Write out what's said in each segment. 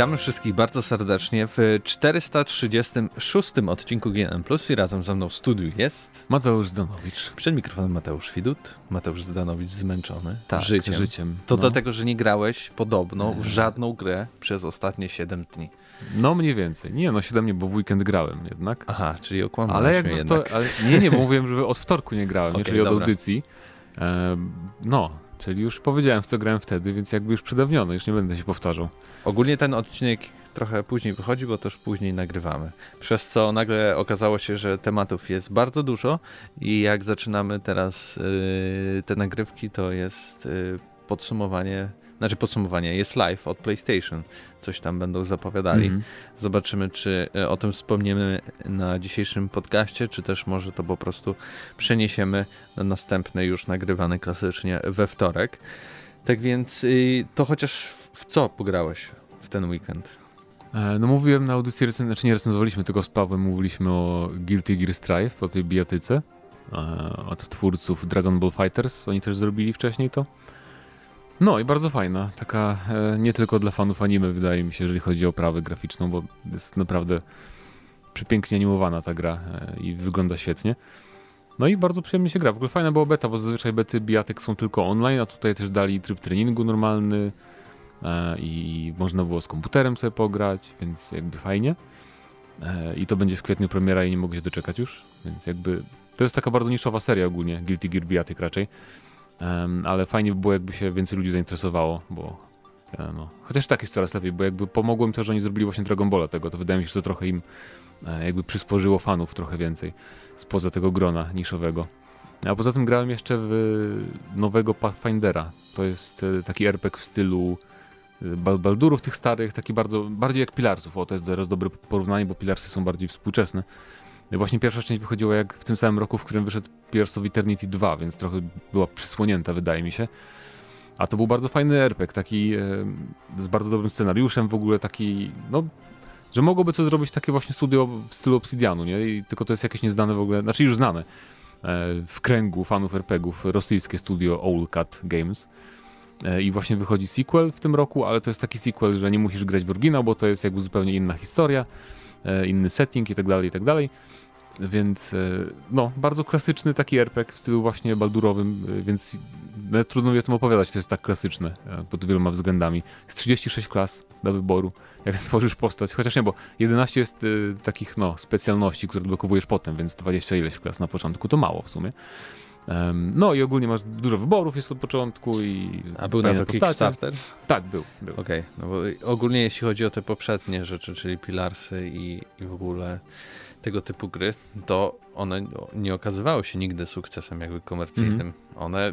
Witamy wszystkich bardzo serdecznie w 436 odcinku GNM Plus i razem ze mną w studiu jest Mateusz Zdanowicz. Przed mikrofonem Mateusz Widut. Mateusz Zdanowicz zmęczony tak, życiem. życiem. To no. dlatego, że nie grałeś podobno w żadną grę przez ostatnie 7 dni. No mniej więcej. Nie, no 7 nie, bo w weekend grałem jednak. Aha, czyli okłamałeś ale jak jednak. ale nie, nie, bo mówiłem, że od wtorku nie grałem, okay, czyli dobra. od audycji. E, no, Czyli już powiedziałem, w co grałem wtedy, więc jakby już przedawniony, już nie będę się powtarzał. Ogólnie ten odcinek trochę później wychodzi, bo też później nagrywamy. Przez co nagle okazało się, że tematów jest bardzo dużo i jak zaczynamy teraz yy, te nagrywki, to jest yy, podsumowanie znaczy podsumowanie, jest live od PlayStation. Coś tam będą zapowiadali. Mm -hmm. Zobaczymy, czy e, o tym wspomniemy na dzisiejszym podcaście, czy też może to po prostu przeniesiemy na następny już nagrywany klasycznie we wtorek. Tak więc y, to chociaż w co pograłeś w ten weekend? E, no mówiłem na audycji, recen- znaczy nie recenzowaliśmy tego z Pawłem, mówiliśmy o Guilty Gear Strive, o tej bijatyce e, od twórców Dragon Ball Fighters. Oni też zrobili wcześniej to. No i bardzo fajna, taka e, nie tylko dla fanów anime wydaje mi się, jeżeli chodzi o prawę graficzną, bo jest naprawdę przepięknie animowana ta gra e, i wygląda świetnie. No i bardzo przyjemnie się gra. W ogóle fajna była beta, bo zazwyczaj bety bijatek są tylko online, a tutaj też dali tryb treningu normalny e, i można było z komputerem sobie pograć, więc jakby fajnie. I to będzie w kwietniu premiera i nie mogę się doczekać już, więc jakby to jest taka bardzo niszowa seria ogólnie, Guilty Gear bijatyk raczej. Ale fajnie by było, jakby się więcej ludzi zainteresowało, bo e, no, chociaż tak jest coraz lepiej, bo jakby pomogłem to, że oni zrobili właśnie Dragon Balla tego, to wydaje mi się, że to trochę im e, jakby przysporzyło fanów trochę więcej spoza tego grona niszowego. A poza tym grałem jeszcze w nowego Pathfindera. To jest e, taki RPG w stylu Baldurów tych starych, taki bardzo, bardziej jak Pilarsów. O, to jest teraz dobre porównanie, bo Pilarsy są bardziej współczesne. Właśnie pierwsza część wychodziła jak w tym samym roku, w którym wyszedł Pierce of Eternity 2, więc trochę była przysłonięta, wydaje mi się. A to był bardzo fajny RPG, taki e, z bardzo dobrym scenariuszem, w ogóle taki, no, że mogłoby to zrobić takie właśnie studio w stylu Obsidianu, nie? I tylko to jest jakieś nieznane w ogóle, znaczy już znane e, w kręgu fanów RPGów, rosyjskie studio Owlcat Games. E, I właśnie wychodzi sequel w tym roku, ale to jest taki sequel, że nie musisz grać w oryginał, bo to jest jakby zupełnie inna historia, inny setting i tak dalej, i tak dalej. Więc e, no, bardzo klasyczny taki RPG w stylu właśnie baldurowym, e, więc trudno mi o tym opowiadać, to jest tak klasyczne e, pod wieloma względami. Jest 36 klas do wyboru, jak tworzysz postać, chociaż nie, bo 11 jest y, takich no, specjalności, które odblokowujesz potem, więc 20 ileś klas na początku to mało w sumie. Um, no i ogólnie masz dużo wyborów jest od początku i... A był na to postacie. Kickstarter? Tak, był. był. Okej, okay. no bo ogólnie jeśli chodzi o te poprzednie rzeczy, czyli Pilarsy i, i w ogóle tego typu gry, to one nie okazywały się nigdy sukcesem jakby komercyjnym. Mm -hmm. One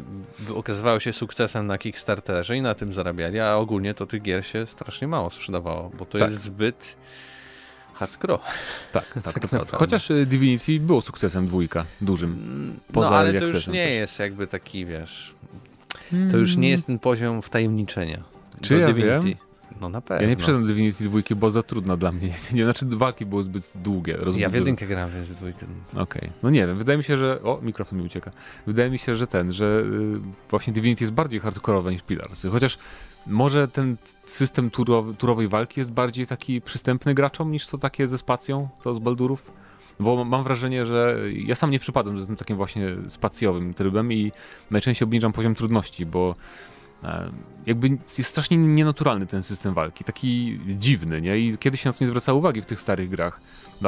okazywały się sukcesem na Kickstarterze i na tym zarabiali, a ogólnie to tych gier się strasznie mało sprzedawało, bo to tak. jest zbyt hardcore. Tak, tak, tak Chociaż y, Divinity było sukcesem dwójka, dużym. Mm, poza no ale to już nie też. jest jakby taki, wiesz, to już nie jest ten poziom wtajemniczenia. Czy ja Divinity. wiem? No na pewno. Ja nie przeszedłem Divinity 2, bo za trudna dla mnie. Nie, znaczy walki były zbyt długie. Ja w jedynkę grałem, więc w dwójkę. Okej. Okay. No nie wiem, wydaje mi się, że... O, mikrofon mi ucieka. Wydaje mi się, że ten, że y, właśnie Divinity jest bardziej hardkorowe niż Pilarsy. Chociaż może ten system turowy, turowej walki jest bardziej taki przystępny graczom niż to takie ze spacją, to z Baldurów. Bo mam wrażenie, że ja sam nie przypadam z tym takim właśnie spacjowym trybem i najczęściej obniżam poziom trudności, bo jakby jest strasznie nienaturalny ten system walki, taki dziwny, nie? I kiedyś się na to nie zwracało uwagi w tych starych grach,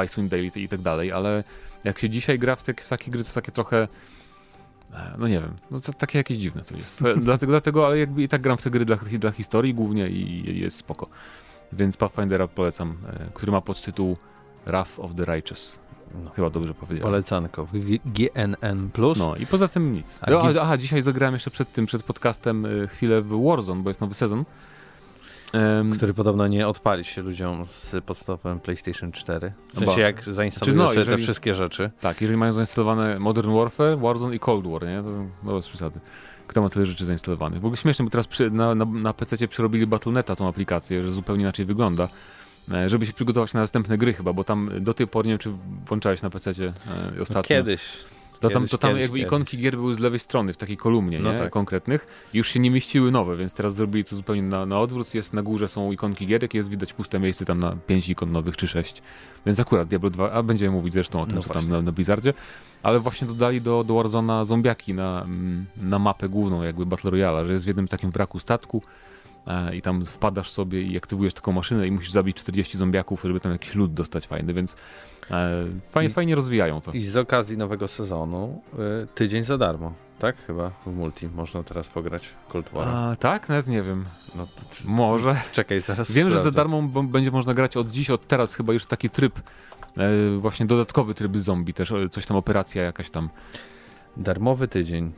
Icewind Dale i tak dalej, ale jak się dzisiaj gra w te, takie gry, to takie trochę e, no nie wiem, no to takie jakieś dziwne to jest. To, dlatego, dlatego, ale jakby i tak gram w te gry dla, dla historii głównie i jest spoko. Więc Pathfindera polecam, e, który ma podtytuł Wrath of the Righteous. No. Chyba dobrze powiedziałem. Polecanko w GNN+. No i poza tym nic. A, no, aha, dzisiaj zagrałem jeszcze przed tym, przed podcastem y, chwilę w Warzone, bo jest nowy sezon. Um, Który podobno nie odpali się ludziom z podstawowym PlayStation 4. W sensie jak zainstalują znaczy, no, sobie jeżeli, te wszystkie rzeczy. Tak, jeżeli mają zainstalowane Modern Warfare, Warzone i Cold War, nie? To no bez przesady. Kto ma tyle rzeczy zainstalowanych? W ogóle śmieszne, bo teraz przy, na, na, na PC przerobili Battle.neta tą aplikację, że zupełnie inaczej wygląda. E, żeby się przygotować na następne gry chyba, bo tam do tej pory nie wiem, czy włączałeś na PC e, ostatnio. Kiedyś. To tam, Kiedyś, to tam kiedyś, jakby kiedyś. ikonki gier były z lewej strony, w takiej kolumnie, No nie? tak. konkretnych. Już się nie mieściły nowe, więc teraz zrobili to zupełnie na, na odwrót. Jest na górze są ikonki gierek, jest widać puste miejsce tam na 5 ikon nowych czy 6. Więc akurat Diablo 2, a będziemy mówić zresztą o tym, No co tam właśnie. na, na Blizzardzie. Ale właśnie dodali do, do Warzona zombiaki na, na mapę główną, jakby Battle Royale, że jest w jednym takim wraku statku i tam wpadasz sobie i aktywujesz taką maszynę i musisz zabić 40 zombiaków, żeby tam jakiś lód dostać fajny, więc e, fajnie, I- fajnie rozwijają to. I z okazji nowego sezonu y, tydzień za darmo, tak? Chyba w multi można teraz pograć Cold War. A, tak? Nawet nie wiem. No to Może. czekaj, zaraz Wiem, że za sprawdzę. darmo będzie można grać od dziś, od teraz chyba już taki tryb, e, właśnie dodatkowy tryb zombie też, e, coś tam operacja jakaś tam. Darmowy tydzień.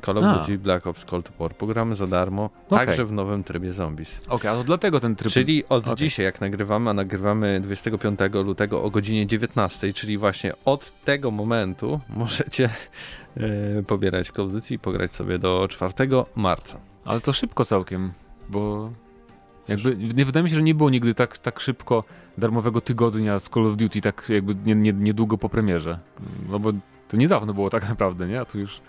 Call of A. Duty Black Ops Cold War. Pogramy za darmo, Okej. także w nowym trybie zombies. Okej, a to dlatego ten tryb... Czyli od okej. dzisiaj, jak nagrywamy, a nagrywamy 25 lutego o godzinie 19, czyli właśnie od tego momentu możecie e, pobierać Call of Duty i pograć sobie do 4 marca. Ale to szybko całkiem, bo jakby nie wydaje mi się, że nie było nigdy tak, tak szybko darmowego tygodnia z Call of Duty, tak jakby nie, nie, niedługo po premierze. No bo to niedawno było tak naprawdę, nie? A tu już...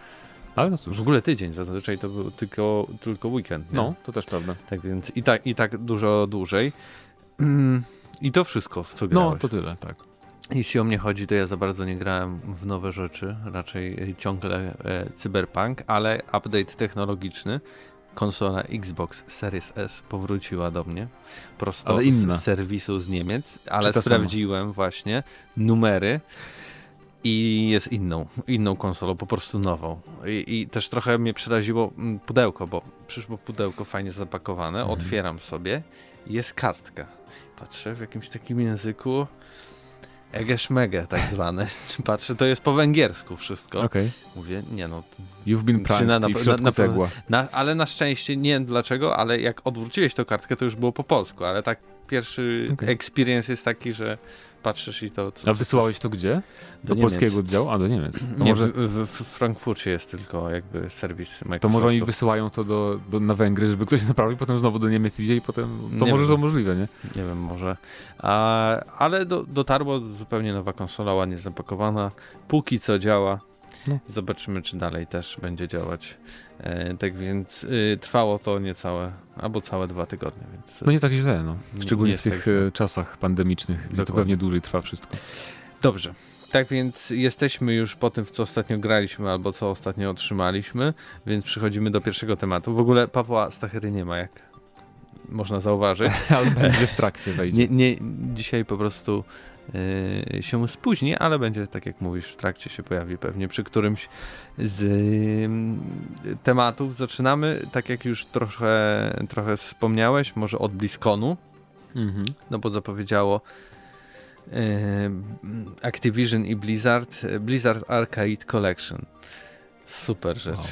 Ale no cóż, W ogóle tydzień, zazwyczaj to był tylko, tylko weekend. Nie? no, to też prawda. Tak więc i tak, i tak dużo dłużej. Mm, I to wszystko, w co No, grałeś. to tyle, tak. Jeśli o mnie chodzi, to ja za bardzo nie grałem w nowe rzeczy, raczej ciągle e, cyberpunk, ale update technologiczny, konsola Xbox Series S powróciła do mnie prosto z serwisu z Niemiec, ale sprawdziłem właśnie numery i jest inną, inną konsolą, po prostu nową. I, i też trochę mnie przeraziło mm, pudełko, bo przyszło pudełko fajnie zapakowane, Mhm. otwieram sobie jest kartka. Patrzę w jakimś takim języku Egeszmege tak zwane. Patrzę, to jest po węgiersku wszystko. Okej. Mówię, nie no, You've been pranked na- na- na- cegła. na, ale na szczęście nie wiem dlaczego, ale jak odwróciłeś tą kartkę, to już było po polsku, ale tak pierwszy Okej. experience jest taki, że patrzysz i to... A wysyłałeś to gdzie? Do, Niemiec. polskiego oddziału? A, do Niemiec. To Nie, może, w, w, w Frankfurcie jest tylko jakby serwis Microsoftu. to może oni wysyłają to do, do, na Węgry, żeby ktoś naprawił, potem znowu do Niemiec idzie i potem... To Nie może wiem. to możliwe, nie? Nie wiem, może. A, ale do, dotarło zupełnie nowa konsola, ładnie zapakowana. Póki co działa. No. Zobaczymy, czy dalej też będzie działać. E, tak więc y, trwało to niecałe, albo całe dwa tygodnie, więc. No nie tak źle, no. Nie- Szczególnie nie w tych tak czasach pandemicznych, gdzie to Dokładnie. pewnie dłużej trwa wszystko. Dobrze. Tak więc jesteśmy już po tym, w co ostatnio graliśmy, albo co ostatnio otrzymaliśmy, więc przechodzimy do pierwszego tematu. W ogóle Pawła Stachery nie ma, jak można zauważyć. Ale będzie w trakcie, wejdzie. Nie, nie, dzisiaj po prostu się spóźni, ale będzie, tak jak mówisz, w trakcie się pojawi pewnie przy którymś z yy, tematów. Zaczynamy, tak jak już trochę, trochę wspomniałeś, może od BlizzConu, Mhm. no bo zapowiedziało yy, Activision i Blizzard, Blizzard Arcade Collection. Super rzecz. Wow.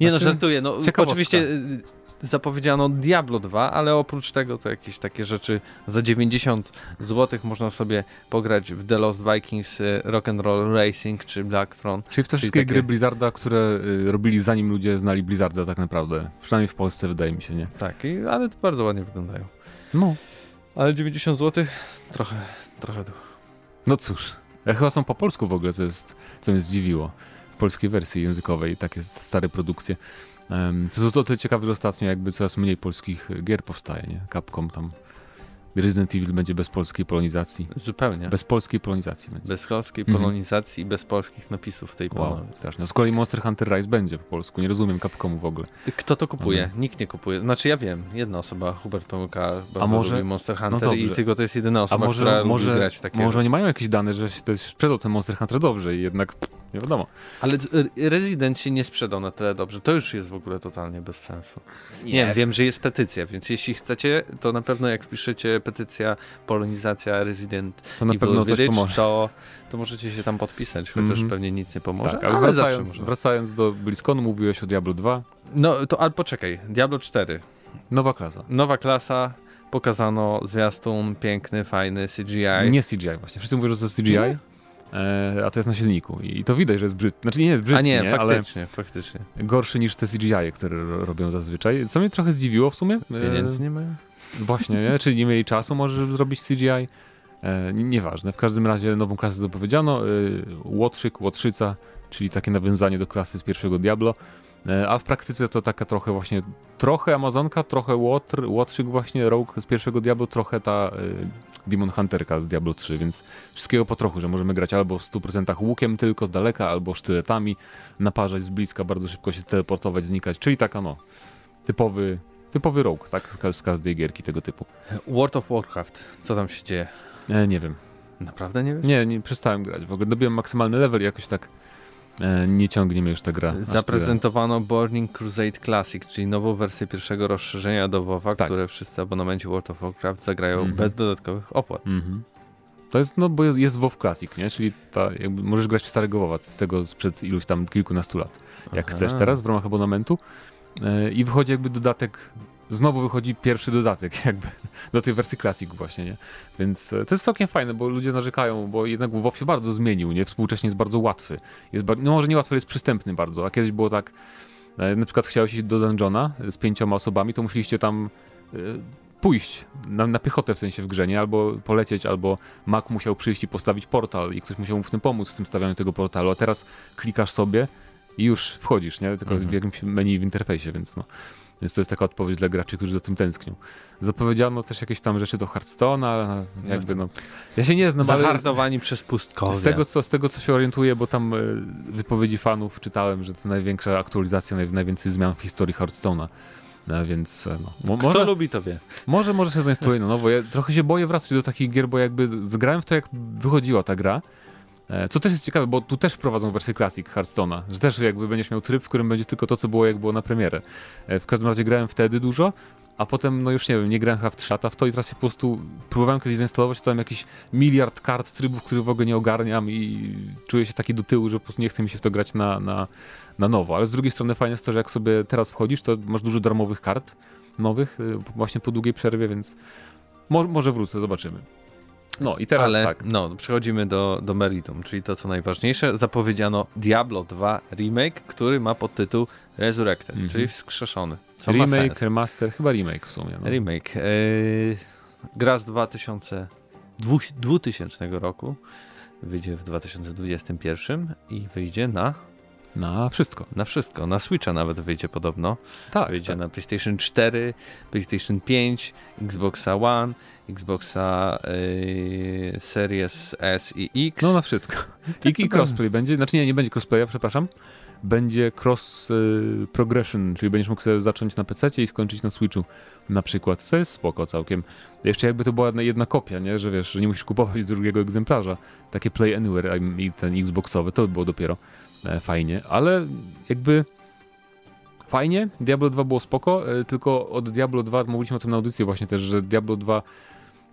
Nie Znaczy, no, żartuję. No, oczywiście y, zapowiedziano Diablo 2, ale oprócz tego to jakieś takie rzeczy za 90 zł można sobie pograć w The Lost Vikings, y, Rock'n'Roll Racing czy Black Throne. Czyli w te wszystkie takie- gry Blizzarda, które y, robili zanim ludzie znali Blizzarda tak naprawdę. Przynajmniej w Polsce wydaje mi się, nie? Tak, i, ale to bardzo ładnie wyglądają. No. Ale 90 zł trochę, trochę dużo. No cóż. E, Chyba są po polsku w ogóle, co, jest, co mnie zdziwiło. W polskiej wersji językowej, takie stare produkcje. Co to tyle ciekawe, że ostatnio jakby coraz mniej polskich e, gier powstaje, nie? Capcom tam. Resident Evil będzie bez polskiej polonizacji. Zupełnie. Bez, Bez polskiej polonizacji będzie. polskiej Mhm. polonizacji i bez polskich napisów w tej Wow, wow. strasznie. Z kolei Monster Hunter Rise będzie po polsku. Nie rozumiem Capcomu w ogóle. Kto to kupuje? Mhm. Nikt nie kupuje. Znaczy ja wiem, jedna osoba, Hubert Pomyłka, bardzo może- lubi Monster no Hunter i dobrze. tylko to jest jedyna A osoba, może, która lubi może, grać w takie może oni mają jakieś dane, że się też sprzedał ten Monster Hunter dobrze i jednak nie wiadomo. Ale t- Resident się nie sprzedał na tyle dobrze. To już jest w ogóle totalnie bez sensu. Nie, wiem, wiem, że jest petycja, więc jeśli chcecie, to na pewno jak wpiszecie petycja polonizacja Resident To na Evil pewno coś Village, pomoże. to, to możecie się tam podpisać, chociaż Mhm. pewnie nic nie pomoże, Tak, ale, ale wracając, wracając do BlizzConu, mówiłeś o Diablo 2. No to ale poczekaj, Diablo 4. Nowa klasa. Nowa klasa, pokazano zwiastun, piękny, fajny, CGI. Nie CGI właśnie. Wszyscy mówią, że to jest CGI, Nie? A to jest na silniku. I to widać, że jest brzydki. Znaczy nie jest brzydki, A nie, nie, ale faktycznie, faktycznie. gorszy niż te CGI, które ro- robią zazwyczaj. Co mnie trochę zdziwiło w sumie. E, Pieniędzy nie mają? Właśnie, nie? Czyli nie mieli czasu może, żeby zrobić CGI. E, nieważne, w każdym razie nową klasę zapowiedziano. E, Łotrzyk, Łotrzyca, czyli takie nawiązanie do klasy z pierwszego Diablo. E, a w praktyce to taka trochę właśnie, trochę Amazonka, trochę Łotr, Łotrzyk właśnie, Rogue z pierwszego Diablo, trochę ta y, Demon Hunterka z Diablo 3, więc wszystkiego po trochu, że możemy grać albo w 100% łukiem tylko z daleka, albo sztyletami, naparzać z bliska, bardzo szybko się teleportować, znikać, czyli taka no, typowy, typowy Rogue, tak, z każdej gierki tego typu. World of Warcraft, co tam się dzieje? E, nie wiem. Naprawdę nie wiem? Nie, nie przestałem grać. W ogóle dobiłem maksymalny level i jakoś tak e, nie ciągnie mnie już ta gra. Zaprezentowano Burning Crusade Classic, czyli nową wersję pierwszego rozszerzenia do WoWa, tak. które wszyscy abonamenci World of Warcraft zagrają mm -hmm. bez dodatkowych opłat. Mm -hmm. To jest, no bo jest, jest WoW Classic, nie? Czyli ta, jakby możesz grać w starego WoWa z tego sprzed iluś tam kilkunastu lat, jak Aha. chcesz teraz w ramach abonamentu. E, I wychodzi jakby dodatek znowu wychodzi pierwszy dodatek jakby do tej wersji Classic właśnie, nie? Więc e, to jest całkiem fajne, bo ludzie narzekają, bo jednak WoW się bardzo zmienił, nie? Współcześnie jest bardzo łatwy. Jest bar no może nie łatwy, ale jest przystępny bardzo, a kiedyś było tak, e, na przykład chciałeś iść do dungeona z pięcioma osobami, to musieliście tam pójść na, na, piechotę w sensie w grze, nie? Albo polecieć, albo Mac musiał przyjść i postawić portal i ktoś musiał mu w tym pomóc w tym stawianiu tego portalu, a teraz klikasz sobie i już wchodzisz, nie? Tylko mhm. w jakimś menu w interfejsie, więc no. Więc to jest taka odpowiedź dla graczy, którzy za tym tęsknią. Zapowiedziano też jakieś tam rzeczy do Hearthstone'a, ale jakby no... Ja się nie znam, Zahardowani ale... przez pustkowie. Z tego, co, z tego, co się orientuję, bo tam e, wypowiedzi fanów czytałem, że to największa aktualizacja, naj, najwięcej zmian w historii Hearthstone'a. No, więc e, no. Kto może, lubi to wie. Może, może się zainstaluję no nowo. Ja trochę się boję wracać do takich gier, bo jakby zgrałem w to, jak wychodziła ta gra co też jest ciekawe, bo tu też wprowadzą wersję Classic Hearthstone'a, że też jakby będziesz miał tryb, w którym będzie tylko to, co było jak było na premierę. E, w każdym razie grałem wtedy dużo, a potem, no już nie wiem, nie grałem chyba w 3 lata w to i teraz się po prostu próbowałem kiedyś zainstalować, to tam jakiś miliard kart, trybów, których w ogóle nie ogarniam i czuję się taki do tyłu, że po prostu nie chce mi się w to grać na, na, na nowo. Ale z drugiej strony fajne jest to, że jak sobie teraz wchodzisz, to masz dużo darmowych kart nowych, y, właśnie po długiej przerwie, więc mo może wrócę, zobaczymy. No i teraz Ale, tak. No, przechodzimy do, do meritum, czyli to co najważniejsze. Zapowiedziano Diablo 2 remake, który ma podtytuł Resurrected, mm -hmm. czyli wskrzeszony. Co remake, remaster, chyba remake w sumie. No. Remake. Yy, gra z 2000, 2000 roku wyjdzie w 2021 i wyjdzie na na wszystko. Na wszystko. Na Switcha nawet wyjdzie podobno. Tak. Wyjdzie tak. na PlayStation 4, PlayStation 5, Xboxa One, Xboxa y, Series S i X. No na wszystko. Tak I, I crossplay będzie. Znaczy nie, nie będzie crossplaya, przepraszam. Będzie cross y, progression, czyli będziesz mógł sobie zacząć na PC i skończyć na Switchu na przykład, co jest spoko całkiem. Jeszcze jakby to była jedna, kopia, nie? że wiesz, że nie musisz kupować drugiego egzemplarza. Takie Play Anywhere i ten Xboxowy, to by było dopiero e, fajnie, ale jakby fajnie, Diablo 2 było spoko, e, tylko od Diablo 2 mówiliśmy o tym na audycji właśnie też, że Diablo 2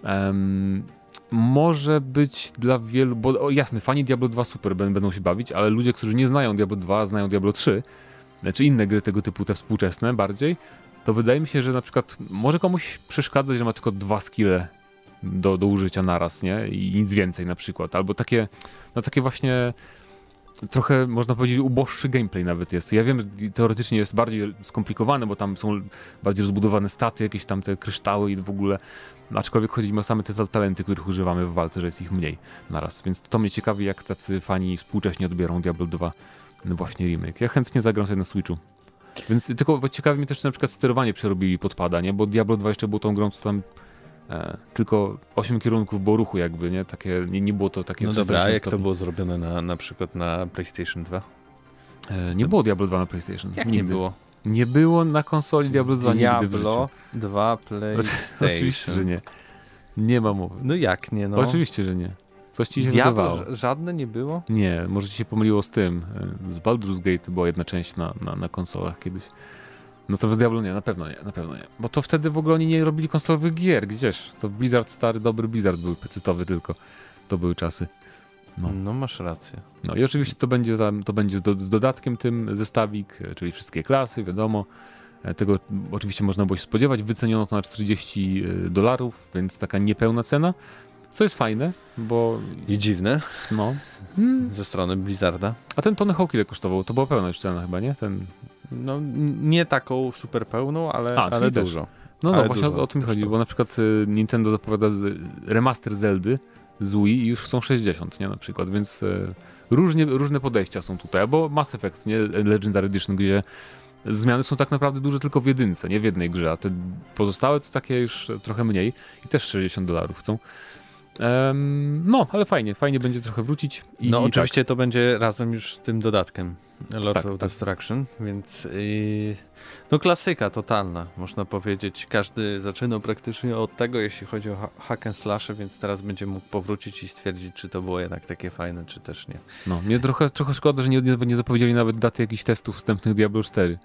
um, może być dla wielu, bo o, jasne, fani Diablo 2 super będą się bawić, ale ludzie, którzy nie znają Diablo 2, znają Diablo 3, czy znaczy inne gry tego typu, te współczesne bardziej, to wydaje mi się, że na przykład może komuś przeszkadzać, że ma tylko dwa skille do, do użycia naraz, nie? I nic więcej na przykład. Albo takie, no takie właśnie trochę, można powiedzieć, uboższy gameplay nawet jest. Ja wiem, że teoretycznie jest bardziej skomplikowany, bo tam są bardziej rozbudowane staty, jakieś tam te kryształy i w ogóle, aczkolwiek chodzi mi o same te talenty, których używamy w walce, że jest ich mniej naraz. Więc to mnie ciekawi, jak tacy fani współcześnie odbiorą Diablo 2 no właśnie remake. Ja chętnie zagram sobie na Switchu. Więc tylko ciekawi mnie też, czy na przykład sterowanie przerobili podpada, nie? Bo Diablo 2 jeszcze było tą grą, co tam e, tylko 8 kierunków było ruchu jakby, nie? Takie, nie, nie było to takie... No dobra, a jak stopni. to było zrobione na, na przykład na PlayStation 2? E, nie było Diablo 2 na PlayStation. Jak Nigdy. nie było? Nie było na konsoli Diablo 2 Diablo nigdy Diablo 2 PlayStation. Oczywiście, że nie. Nie ma mowy. No jak nie, no? Oczywiście, że nie. Coś ci się Diablo wydawało. żadne nie było? Nie, może ci się pomyliło z tym. E, z Baldur's Gate była jedna część na, na, na konsolach kiedyś. Natomiast Diablo nie, na pewno nie, na pewno nie. Bo to wtedy w ogóle oni nie robili konsolowych gier, gdzież? To Blizzard, stary, dobry Blizzard był pecytowy tylko. To były czasy. No. no masz rację. No i oczywiście to będzie, tam, to będzie do, z dodatkiem tym zestawik, e, czyli wszystkie klasy, wiadomo. E, tego oczywiście można było się spodziewać. Wyceniono to na 40 dolarów, więc taka niepełna cena. Co jest fajne, bo... I dziwne. No. Ze strony Blizzarda. A ten Tony Hawk ile kosztował? To była pełna już cena chyba, nie? Ten... No, nie taką super pełną, ale, A, ale dużo. No, no Ale właśnie o, dużo o tym chodzi, bo na przykład y, Nintendo zapowiada remaster Zeldy z Wii i już są 60, nie, na przykład, więc y, różnie, różne podejścia są tutaj, albo Mass Effect, nie, Legendary Edition, gdzie zmiany są tak naprawdę duże tylko w jedynce, nie w jednej grze, a te pozostałe to takie już trochę mniej i też 60 dolarów chcą. Em, no, ale fajnie, fajnie będzie trochę wrócić. I, no i oczywiście to będzie razem już z tym dodatkiem Lord Tak, of tak. Destruction, więc yy, no klasyka totalna, można powiedzieć. Każdy zaczynał praktycznie od tego, jeśli chodzi o ha- hack and slashe, więc teraz będzie mógł powrócić i stwierdzić, czy to było jednak takie fajne, czy też nie. No, mnie trochę, trochę szkoda, że nie, nie, nie zapowiedzieli nawet daty jakichś testów wstępnych Diablo 4.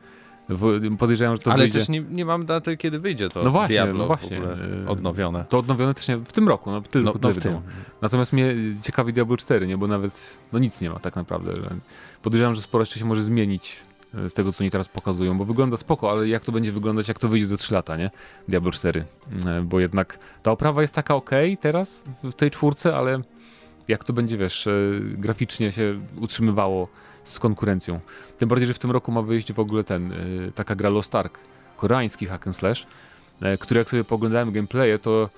Podejrzewam, że to Ale wyjdzie... też nie, nie mam daty, kiedy wyjdzie to No właśnie, Diablo no właśnie. odnowione. To odnowione też nie, w tym roku, no w tym, No, no w tym. Natomiast mnie ciekawi Diablo 4, nie? Bo nawet no nic nie ma tak naprawdę. Podejrzewam, że sporo jeszcze się może zmienić e, z tego, co oni teraz pokazują, bo wygląda spoko, ale jak to będzie wyglądać, jak to wyjdzie za 3 lata, nie? Diablo 4. E, Bo jednak ta oprawa jest taka ok teraz w tej czwórce, ale jak to będzie, wiesz, e, graficznie się utrzymywało z konkurencją. Tym bardziej, że w tym roku ma wyjść w ogóle ten, e, taka gra Lost Ark, koreański hack and slash, e, który jak sobie poglądałem gameplaye, to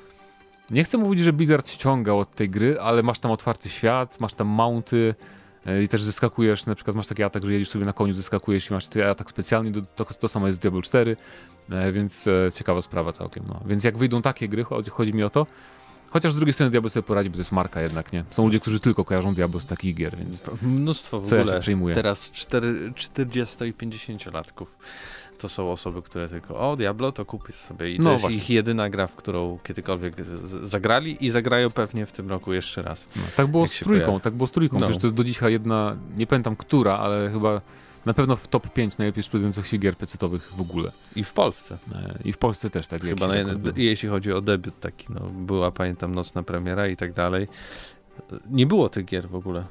nie chcę mówić, że Blizzard ściągał od tej gry, ale masz tam otwarty świat, masz tam mounty e, i też zeskakujesz, na przykład masz taki atak, że jedziesz sobie na koniu, zeskakujesz i masz ty atak specjalny, to, to, samo jest w Diablo 4, e, więc ciekawa sprawa całkiem. No. Więc jak wyjdą takie gry, chodzi, chodzi mi o to, chociaż z drugiej strony Diablo sobie poradzi, bo to jest marka jednak, nie? Są ludzie, którzy tylko kojarzą Diablo z takich gier, więc Mnóstwo w co ja ogóle. się przejmuję. Teraz 4, 40 i 50 latków. To są osoby, które tylko o Diablo to kupię sobie i to No jest właśnie. ich jedyna gra, w którą kiedykolwiek zagrali i zagrają pewnie w tym roku jeszcze raz. No, tak było z trójką, pojawi. tak było z trójką, No. przecież to jest do dzisiaj jedna, nie pamiętam która, ale chyba na pewno w top 5 najlepiej sprzedających się gier pecetowych w ogóle. I w Polsce. E, I w Polsce też tak. Chyba na, był. jeśli chodzi o debiut taki, no, była pamiętam nocna premiera i tak dalej. Nie było tych gier w ogóle.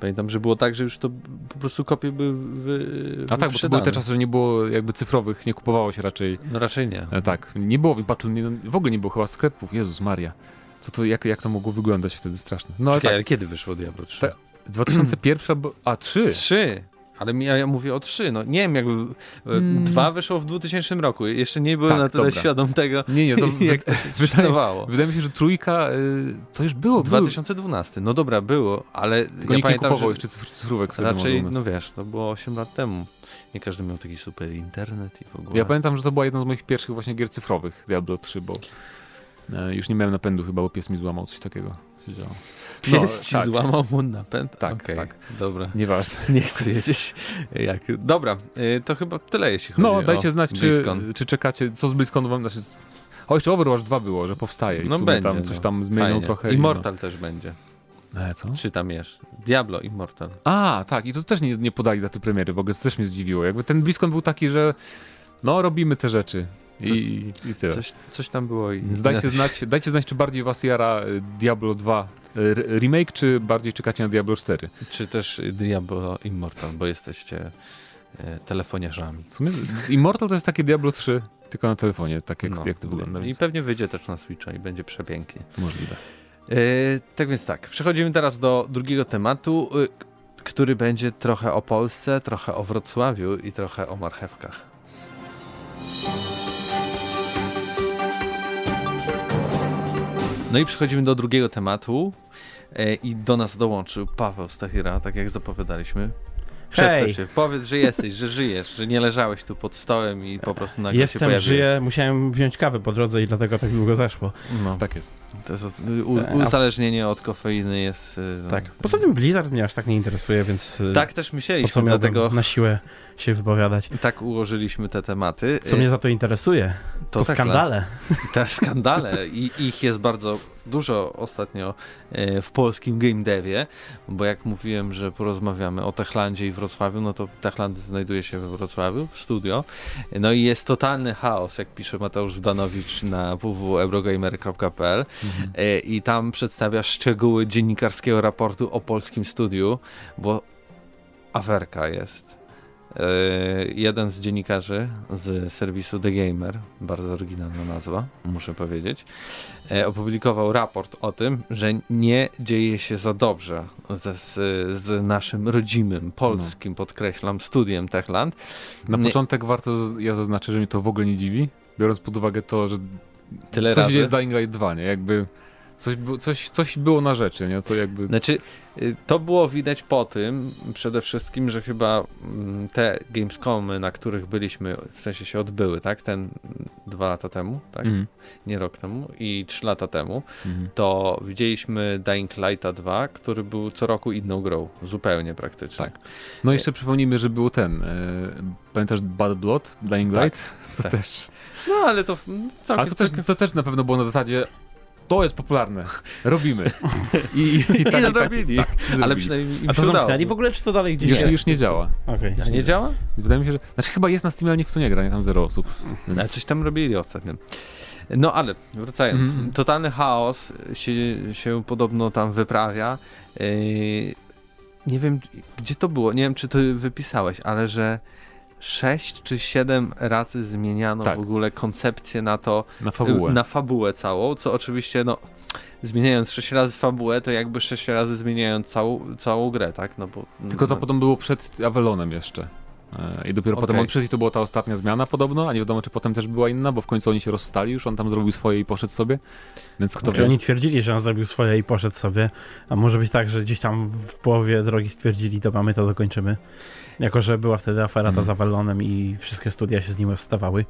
Pamiętam, że było tak, że już to po prostu kopie były wy, A tak, bo to były te czasy, że nie było jakby cyfrowych, nie kupowało się raczej. No raczej nie. E, tak, nie było w Battle, nie, w ogóle nie było chyba sklepów, Jezus Maria. Co to, jak, jak to mogło wyglądać wtedy straszne. No ale Czekaj, tak, ale kiedy wyszło Diablo 3? Tak. 2001 albo, a 3. Trzy. Ale ja, ja mówię o trzy. No nie wiem, jakby mm. Mm. dwa wyszło w 2000 roku. Jeszcze nie byłem Tak, na tyle dobra. świadom tego, Nie, nie, to jak to się wydaje, sprzedawało. wydaje mi się, że trójka, y, to już było, było 2012. No dobra, było, ale tylko ja nikt nie pamiętam, kupował że jeszcze cyfr, cyfrówek wtedy raczej, no wiesz, to było 8 lat temu. Nie każdy miał taki super internet i w ogóle. Ja pamiętam, że to była jedna z moich pierwszych właśnie gier cyfrowych, Diablo 3, bo e, już nie miałem napędu chyba, bo pies mi złamał coś takiego. Się działo. Pies No, ci tak. złamał mu napęd? Tak, Okej, tak. Dobra. Nieważne. Nie chcę wiedzieć jak. Dobra, y, to chyba tyle jeśli chodzi No, o dajcie znać, czy, BlizzCon. czy czekacie, co z BlizzConu wam, znaczy... O, jeszcze Overwatch 2 było, że powstaje i No będzie, tam coś no. tam zmienią Fajnie. trochę. i Immortal też będzie. No. E, co? Czy tam jest? Diablo Immortal. A, tak, i to też nie, nie podali daty premiery, w ogóle to też mnie zdziwiło. Jakby ten BlizzCon był taki, że no, robimy te rzeczy. I, i tyle. Coś, coś tam było i. Dajcie znać, dajcie znać, czy bardziej was jara y, Diablo 2 y, r- remake, czy bardziej czekacie na Diablo 4. Czy też Diablo Immortal, bo jesteście e, telefoniarzami. W sumie Immortal to jest takie Diablo 3, tylko na telefonie, tak jak, No. jak to wygląda, I pewnie wyjdzie też na Switcha i będzie przepięknie. możliwe. E, tak więc tak, przechodzimy teraz do drugiego tematu, który będzie trochę o Polsce, trochę o Wrocławiu i trochę o marchewkach. No i przechodzimy do drugiego tematu e, i do nas dołączył Paweł Stachira, tak jak zapowiadaliśmy. Przedstaw Hej. się, powiedz, że jesteś, że żyjesz, że nie leżałeś tu pod stołem i po prostu nagle się Jestem, pojawiłeś. żyję, musiałem wziąć kawę po drodze i dlatego tak długo zaszło. No, Tak jest. to jest, u, uzależnienie od kofeiny jest... y, no, Tak. Poza tym Blizzard mnie aż tak nie interesuje, więc Tak też po co myśleliśmy, miałbym dlatego na siłę się wypowiadać. tak ułożyliśmy te tematy. Co mnie za to interesuje, to, tak, skandale. Te skandale i ich jest bardzo dużo ostatnio e, w polskim game devie, bo jak mówiłem, że porozmawiamy o Techlandzie i Wrocławiu, no to Techland znajduje się we Wrocławiu, studio, no i jest totalny chaos, jak pisze Mateusz Zdanowicz na www.eurogamer.pl Mhm. e, i tam przedstawia szczegóły dziennikarskiego raportu o polskim studiu, bo aferka jest. E, Jeden z dziennikarzy z serwisu The Gamer, bardzo oryginalna nazwa, muszę powiedzieć, e, opublikował raport o tym, że nie dzieje się za dobrze ze, z, naszym rodzimym, polskim, podkreślam, studiem Techland. Na Nie. początek warto, ja zaznaczę, że mnie to w ogóle nie dziwi, biorąc pod uwagę to, że Tyle się razy. dzieje z Dying Light 2, nie? Jakby coś, było- coś, coś było na rzeczy, nie? To jakby... Znaczy, y, to było widać po tym przede wszystkim, że chyba mm, te Gamescomy, na których byliśmy, w sensie się odbyły, tak? Ten mm, dwa lata temu, tak? Mhm. Nie rok temu i trzy lata temu, Mhm. to widzieliśmy Dying Lighta 2, który był co roku inną grą, zupełnie praktycznie. Tak. No jeszcze przypomnijmy, że był ten, e, pamiętasz Bad Blood, Dying Tak, Light? To tak. też... No ale to mm, całkiem, Ale to też, to też na pewno było na zasadzie to jest popularne, robimy. I, i, I tak, i tak, zrobili. tak, i ale przynajmniej im A to zamknęli w ogóle, czy to dalej gdzieś Już, jest? już nie działa. Okej. A nie działa? Wydaje mi się, że... Znaczy chyba jest na Steamie, ale nikt to nie gra, nie tam zero osób. Więc... Ale coś tam robili ostatnio. No ale wracając, Mhm. totalny chaos się, się podobno tam wyprawia. Yy, nie wiem, gdzie to było, nie wiem, czy ty wypisałeś, ale że 6 czy 7 razy zmieniano Tak. w ogóle koncepcję na to, Na fabułę. na fabułę całą, co oczywiście, no, zmieniając 6 razy fabułę, to jakby 6 razy zmieniając całą, całą grę, tak? No bo, Tylko to no, potem było przed Avallonem jeszcze. E, I dopiero potem Okej. on przyszedł i to była ta ostatnia zmiana podobno, a nie wiadomo czy potem też była inna, bo w końcu oni się rozstali już, on tam zrobił swoje i poszedł sobie. Więc kto Znaczy wie. oni twierdzili, że on zrobił swoje i poszedł sobie, a może być tak, że gdzieś tam w połowie drogi stwierdzili, to mamy to dokończymy. Jako, że była wtedy afera ta Mhm. z Avallonem i wszystkie studia się z nim wstawały.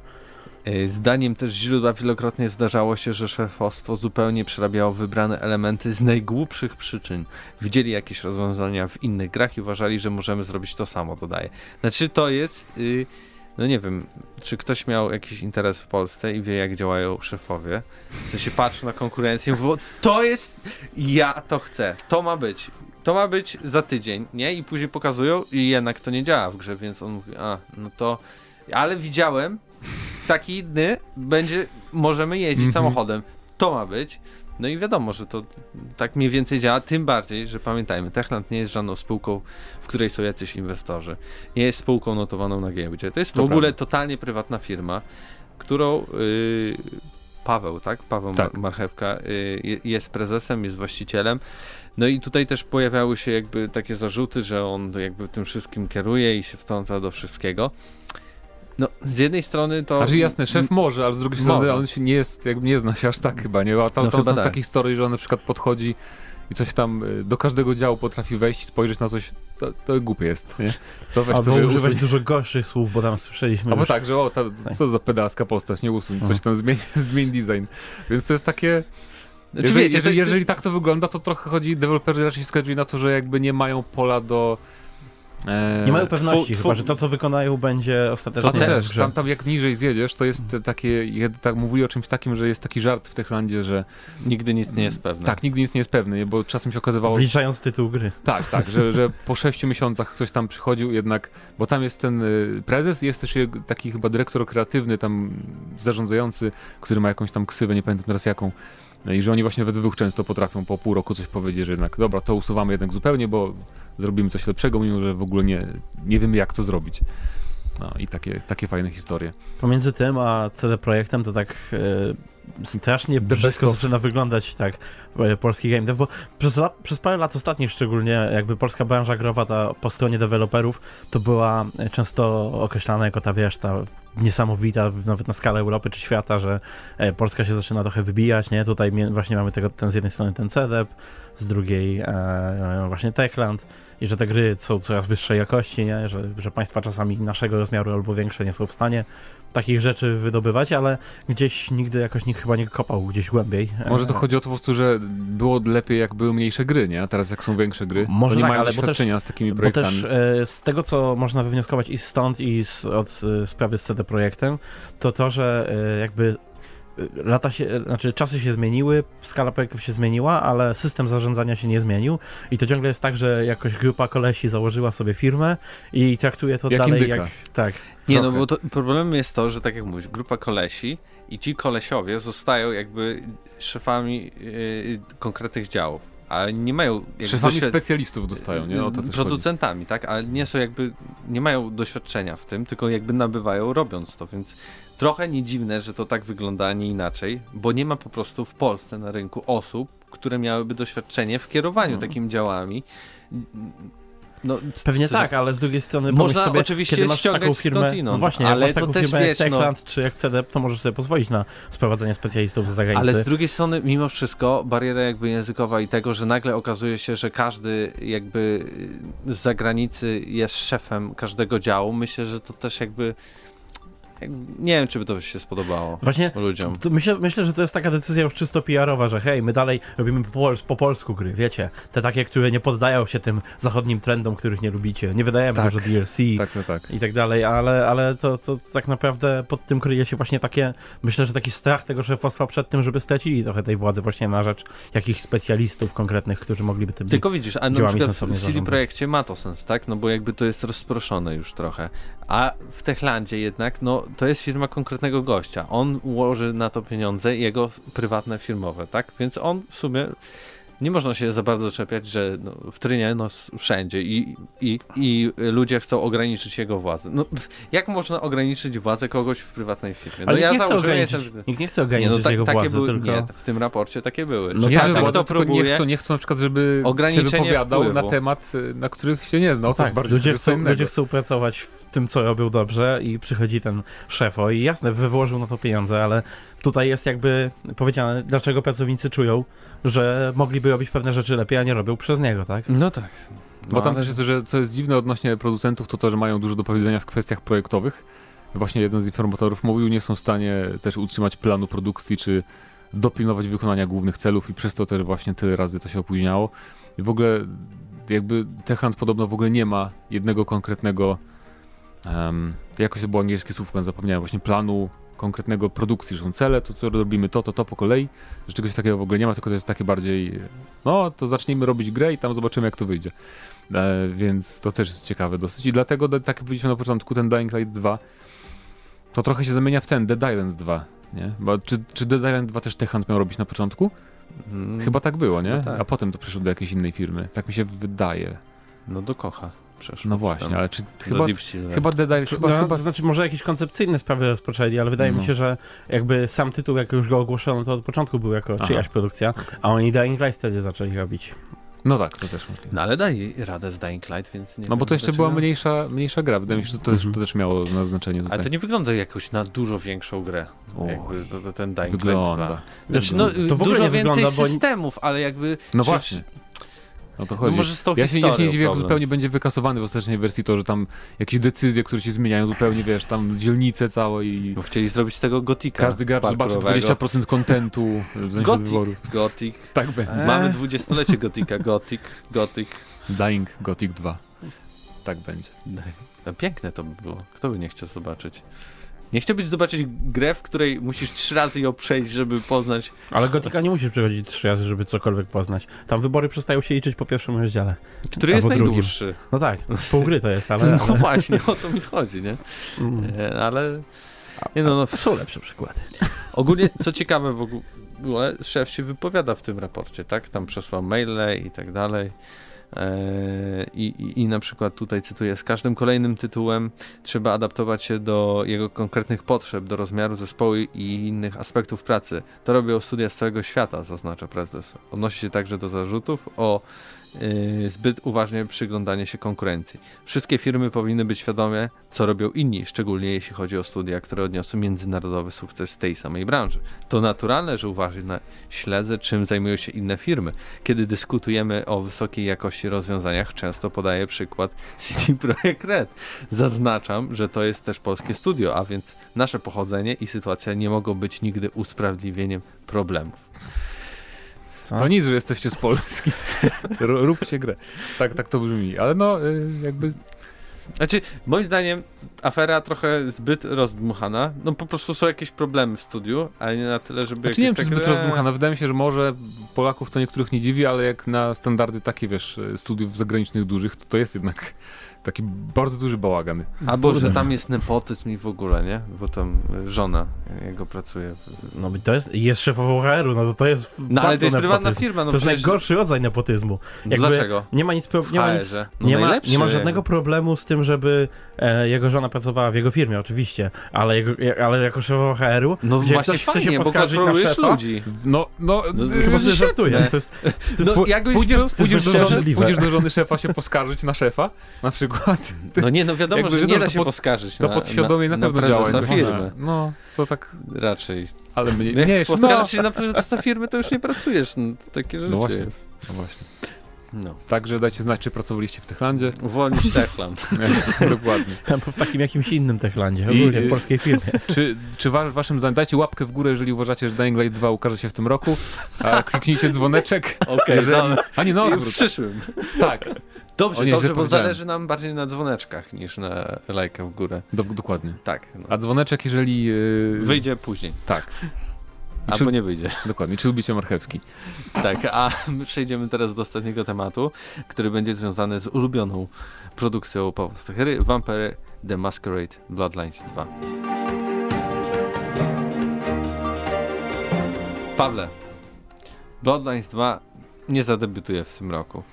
Y, Zdaniem też źródła wielokrotnie zdarzało się, że szefostwo zupełnie przerabiało wybrane elementy z najgłupszych przyczyn. Widzieli jakieś rozwiązania w innych grach i uważali, że możemy zrobić to samo, dodaje. Znaczy to jest, y, no nie wiem, czy ktoś miał jakiś interes w Polsce i wie jak działają szefowie. W sensie patrzył na konkurencję, bo to jest, ja to chcę, to ma być. To ma być za tydzień, nie? I później pokazują i jednak to nie działa w grze, więc on mówi, a, no to... Ale widziałem, taki inny będzie, możemy jeździć Mhm. samochodem. To ma być. No i wiadomo, że to tak mniej więcej działa, tym bardziej, że pamiętajmy, Techland nie jest żadną spółką, w której są jacyś inwestorzy. Nie jest spółką notowaną na giełdzie. To jest w To ogóle prawda. totalnie prywatna firma, którą yy, Paweł, tak? Paweł Tak. Mar- Marchewka yy, je- jest prezesem, jest właścicielem. No i tutaj też pojawiały się jakby takie zarzuty, że on jakby tym wszystkim kieruje i się wtrąca do wszystkiego. No, z jednej strony to... Znaczy jasne, szef może, ale z drugiej strony Może. on się nie jest, jakby nie zna się aż tak chyba, nie? A tam, No tam są tak. takie historie, że on na przykład podchodzi i coś tam y, do każdego działu potrafi wejść i spojrzeć na coś, to, to głupie jest, nie? To weź Albo to używać dużo gorszych słów, bo tam słyszeliśmy Albo już. tak, że o, ta, co za pedalska postać, nie usuń, coś tam zmień, zmień design. Więc to jest takie... Znaczy, Jeżeli, wiecie, jeżeli, jeżeli tak to wygląda, to trochę chodzi, deweloperzy raczej zgodzili na to, że jakby nie mają pola do... E, Nie mają pewności twu- chyba, że to, co wykonają, będzie ostatecznie to te- też, tam, tam jak niżej zjedziesz, to jest takie, tak mówili o czymś takim, że jest taki żart w Techlandzie, że Nigdy nic nie jest pewne. tak, nigdy nic nie jest pewny, nie? bo czasem się okazywało, Wliczając tytuł gry. tak, tak, że, że po sześciu miesiącach ktoś tam przychodził jednak, bo tam jest ten y, prezes, jest też taki chyba dyrektor kreatywny, tam zarządzający, który ma jakąś tam ksywę, nie pamiętam teraz jaką, i że oni właśnie we dwóch często potrafią po pół roku coś powiedzieć, że jednak dobra, to usuwamy jednak zupełnie, bo zrobimy coś lepszego, mimo że w ogóle nie, nie wiemy jak to zrobić. No i takie, takie fajne historie. Pomiędzy tym a CD Projektem to tak e, strasznie brzydko zaczyna wyglądać tak e, polski game dev, bo przez, lat, przez parę lat ostatnich szczególnie jakby polska branża growa ta po stronie deweloperów to była e, często określana jako ta wiesz, ta niesamowita nawet na skalę Europy czy świata, że e, Polska się zaczyna trochę wybijać, nie? Tutaj właśnie mamy tego, ten z jednej strony ten CDEP, z drugiej e, właśnie Techland i że te gry są coraz wyższej jakości, nie? Że, że państwa czasami naszego rozmiaru albo większe nie są w stanie takich rzeczy wydobywać, ale gdzieś nigdy jakoś nikt chyba nie kopał gdzieś głębiej. Może to E, chodzi o to po prostu, że było lepiej jak były mniejsze gry, nie? A teraz jak są większe gry, Może nie tak, mają bo też- doświadczenia z takimi Bo projektami. też e, z tego, co można wywnioskować i stąd, i z, od e, sprawy z CD Projektem, to to, że e, jakby e, lata się, znaczy czasy się zmieniły, skala projektów się zmieniła, ale system zarządzania się nie zmienił i to ciągle jest tak, że jakoś grupa kolesi założyła sobie firmę i traktuje to Jak dalej indyka. jak... Tak. Nie, Trochę. no bo to, problemem jest to, że tak jak mówisz, grupa kolesi i ci kolesiowie zostają jakby szefami yy, konkretnych działów, a nie mają jakby Szefami doświad- specjalistów dostają, nie? O to też chodzi. producentami, tak? Ale nie są jakby, nie mają doświadczenia w tym, tylko jakby nabywają robiąc to, więc trochę nie dziwne, że to tak wygląda, a nie inaczej, bo nie ma po prostu w Polsce na rynku osób, które miałyby doświadczenie w kierowaniu Mhm. takimi działami. No, Pewnie to- tak, ale z drugiej strony Można sobie, oczywiście kiedy masz ściągać taką firmę, no właśnie, ale to taką też firmę wiesz, jak no- Techland czy jak CD, to możesz sobie pozwolić na sprowadzenie specjalistów z zagranicy. Ale z drugiej strony, mimo wszystko, bariera jakby językowa i tego, że nagle okazuje się, że każdy jakby z zagranicy jest szefem każdego działu, myślę, że to też jakby nie wiem, czy by to się spodobało Właśnie ludziom. myślę, myślę, że to jest taka decyzja już czysto PR-owa, że hej, my dalej robimy po, pols- po polsku gry, wiecie, te takie, które nie poddają się tym zachodnim trendom, których nie lubicie, nie wydajemy Tak. dużo DLC Tak, tak, tak. i tak dalej, ale, ale to, to tak naprawdę pod tym kryje się właśnie takie, myślę, że taki strach tego szefostwa przed tym, żeby stracili trochę tej władzy właśnie na rzecz jakichś specjalistów konkretnych, którzy mogliby tym... Tylko widzisz, a na działami przykład w CD. Projekcie ma to sens, tak? No bo jakby to jest rozproszone już trochę. A w Techlandzie jednak, no to jest firma konkretnego gościa. On ułoży na to pieniądze, jego prywatne, firmowe, tak? Więc on w sumie nie można się za bardzo czepiać, że no, w Trynie, no wszędzie i, i, i ludzie chcą ograniczyć jego władzę. No jak można ograniczyć władzę kogoś w prywatnej firmie? No Ale ja nie chce założyłem, ograniczyć, jestem... nikt nie chce Nie, ograniczyć no tak, jego takie władzy, były, tylko... nie, w tym raporcie takie były. No że nie, tak, tak, to tylko nie próbuje, chcą, nie chcą na przykład, żeby się wypowiadał wpływu. na temat, y, na których się nie znał. To tak, jest bardziej ludzie chcą, ludzie chcą pracować w tym, co robią dobrze i przychodzi ten szefo i jasne, wyłożył na to pieniądze, ale tutaj jest jakby powiedziane, dlaczego pracownicy czują, że mogliby robić pewne rzeczy lepiej, a nie robią przez niego, tak? No tak. Bo No, tam ale- też jest, że co jest dziwne odnośnie producentów, to to, że mają dużo do powiedzenia w kwestiach projektowych. Właśnie jeden z informatorów mówił, nie są w stanie też utrzymać planu produkcji, czy dopilnować wykonania głównych celów i przez to też właśnie tyle razy to się opóźniało. I w ogóle jakby Techland podobno w ogóle nie ma jednego konkretnego, um, jakoś to było angielskie słówko, zapomniałem, właśnie planu konkretnego produkcji, że są cele, to co robimy to, to, to po kolei, że czegoś takiego w ogóle nie ma, tylko to jest takie bardziej, no to zacznijmy robić grę i tam zobaczymy jak to wyjdzie. E, więc to też jest ciekawe dosyć i dlatego, tak jak powiedzieliśmy na początku, ten Dying Light 2 to trochę się zamienia w ten Dead Island 2, nie? Bo czy, czy Dead Island 2 też Techland miał robić na początku? Mm, Chyba tak było, nie? No tak. A potem to przeszło do jakiejś innej firmy. Tak mi się wydaje. No do kocha przeszło. No właśnie, ale czy chyba, chyba Dead Island, chyba, no, chyba To znaczy, może jakieś koncepcyjne sprawy rozpoczęli, ale wydaje No. mi się, że jakby sam tytuł, jak już go ogłoszono, to od początku był jako Aha. czyjaś produkcja, a oni Dying Light wtedy zaczęli robić. No tak, to też możliwe. No ale daj radę z Dying Light, więc nie No bo to jeszcze była mniejsza, mniejsza gra. Wydaje mi się, że to, też, Mhm. to też miało na znaczenie tutaj. Ale to nie wygląda jakoś na dużo większą grę. Oj, jakby to, to ten Dying Wygląda. Light 2. Znaczy, no, To w ogóle dużo nie więcej wygląda, bo- systemów, ale jakby... No właśnie. O to No chodzi. może z tą ja, się, ja się nie dziwię, jak zupełnie będzie wykasowany w ostatecznej wersji to, że tam jakieś decyzje, które się zmieniają zupełnie, wiesz, tam dzielnice całe i Bo chcieli zrobić z tego gotika każdy gracz zobaczy parkurowego. 20% kontentu w sensie Gothic. wyborów. Gothic. Tak będzie. Eee. Mamy dwudziestolecie Gotika. Gothic. Gothic. Dying Gothic 2. Tak będzie. No, piękne to by było. Kto by nie chciał zobaczyć? Nie chciałbyś zobaczyć grę, w której musisz trzy razy ją przejść, żeby poznać. Ale Gotika nie musisz przechodzić trzy razy, żeby cokolwiek poznać. Tam wybory przestają się liczyć po pierwszym rozdziale. Który jest Albo drugim. najdłuższy. No tak, pół gry to jest, ale... No właśnie, o to mi chodzi, nie? Mm. Ale. Nie no, no, Są lepsze przykłady. ogólnie, co ciekawe w ogóle, szef się wypowiada w tym raporcie, tak? Tam przesłał maile i tak dalej. E, I, i, I na przykład tutaj cytuję: Z każdym kolejnym tytułem trzeba adaptować się do jego konkretnych potrzeb, do rozmiaru zespołu i innych aspektów pracy. To robią studia z całego świata, zaznacza prezes. Odnosi się także do zarzutów o zbyt uważnie przyglądanie się konkurencji. Wszystkie firmy powinny być świadome, co robią inni, szczególnie jeśli chodzi o studia, które odniosły międzynarodowy sukces w tej samej branży. To naturalne, że uważnie śledzę, czym zajmują się inne firmy. Kiedy dyskutujemy o wysokiej jakości rozwiązaniach, często podaję przykład CD Projekt Red. Zaznaczam, że to jest też polskie studio, a więc nasze pochodzenie i sytuacja nie mogą być nigdy usprawiedliwieniem problemów. To nic, że jesteście z Polski. Róbcie grę. Tak, tak to brzmi. Ale no, y, jakby Znaczy, moim zdaniem afera trochę zbyt rozdmuchana. No po prostu są jakieś problemy w studiu, ale nie na tyle, żeby... Znaczy nie wiem, czy tak- zbyt rozdmuchana. Wydaje mi się, że może Polaków to niektórych nie dziwi, ale jak na standardy takie, wiesz, studiów zagranicznych dużych, to to jest jednak taki bardzo duży bałagan. Albo, że tam jest nepotyzm i w ogóle, nie? Bo tam żona jego pracuje. No i to jest, jest szefową HR-u, no to to jest No ale to jest prywatna firma, no to jest przecież... najgorszy rodzaj nepotyzmu. No jakby- Dlaczego? Nie ma nic, pro- nie ma nic. No nie ma, nie ma żadnego problemu z tym, żeby e, jego żona pracowała w jego firmie, oczywiście, ale, jego, ale jako szefowa HR-u, No gdzie właśnie ktoś chce się bo poskarżyć na szefa, ludzi. No, no, No, yy, chyba sobie. To jest, to jest No, jakbyś pójdziesz, pójdziesz, do żony, pójdziesz do żony szefa się poskarżyć na szefa, na przykład. No nie, no wiadomo, Jakby że nie da się pod- poskarżyć To na, podświadomie na, na, pewno na działa. jak firmy. No, to tak, Raczej. ale mnie, Nie, nie, Jak no, się na prezesa firmy, to już nie pracujesz. No, to takie rzeczy No właśnie. jest. no właśnie. No. Także dajcie znać, czy pracowaliście w Techlandzie. Uwolnić Techland. Dokładnie. w takim jakimś innym Techlandzie, I- ogólnie w polskiej firmie. Czy, czy wa waszym zdaniem, dajcie łapkę w górę, jeżeli uważacie, że Dying Light 2 ukaże się w tym roku, a kliknijcie dzwoneczek. Okej, jeżeli... dobra. A nie, no w przyszłym. Tak, Dobrze, O nie, dobrze, bo zależy nam bardziej na dzwoneczkach niż na lajkę w górę. do, dokładnie. Tak. No. A dzwoneczek, jeżeli... Yy... Wyjdzie później. Tak, I Albo czy- nie wyjdzie. dokładnie. Czy lubicie marchewki? Tak, a my przejdziemy teraz do ostatniego tematu, który będzie związany z ulubioną produkcją Pawła Stachery, Vampire The Masquerade Bloodlines 2. Pawle, Bloodlines 2 nie zadebiutuje w tym roku.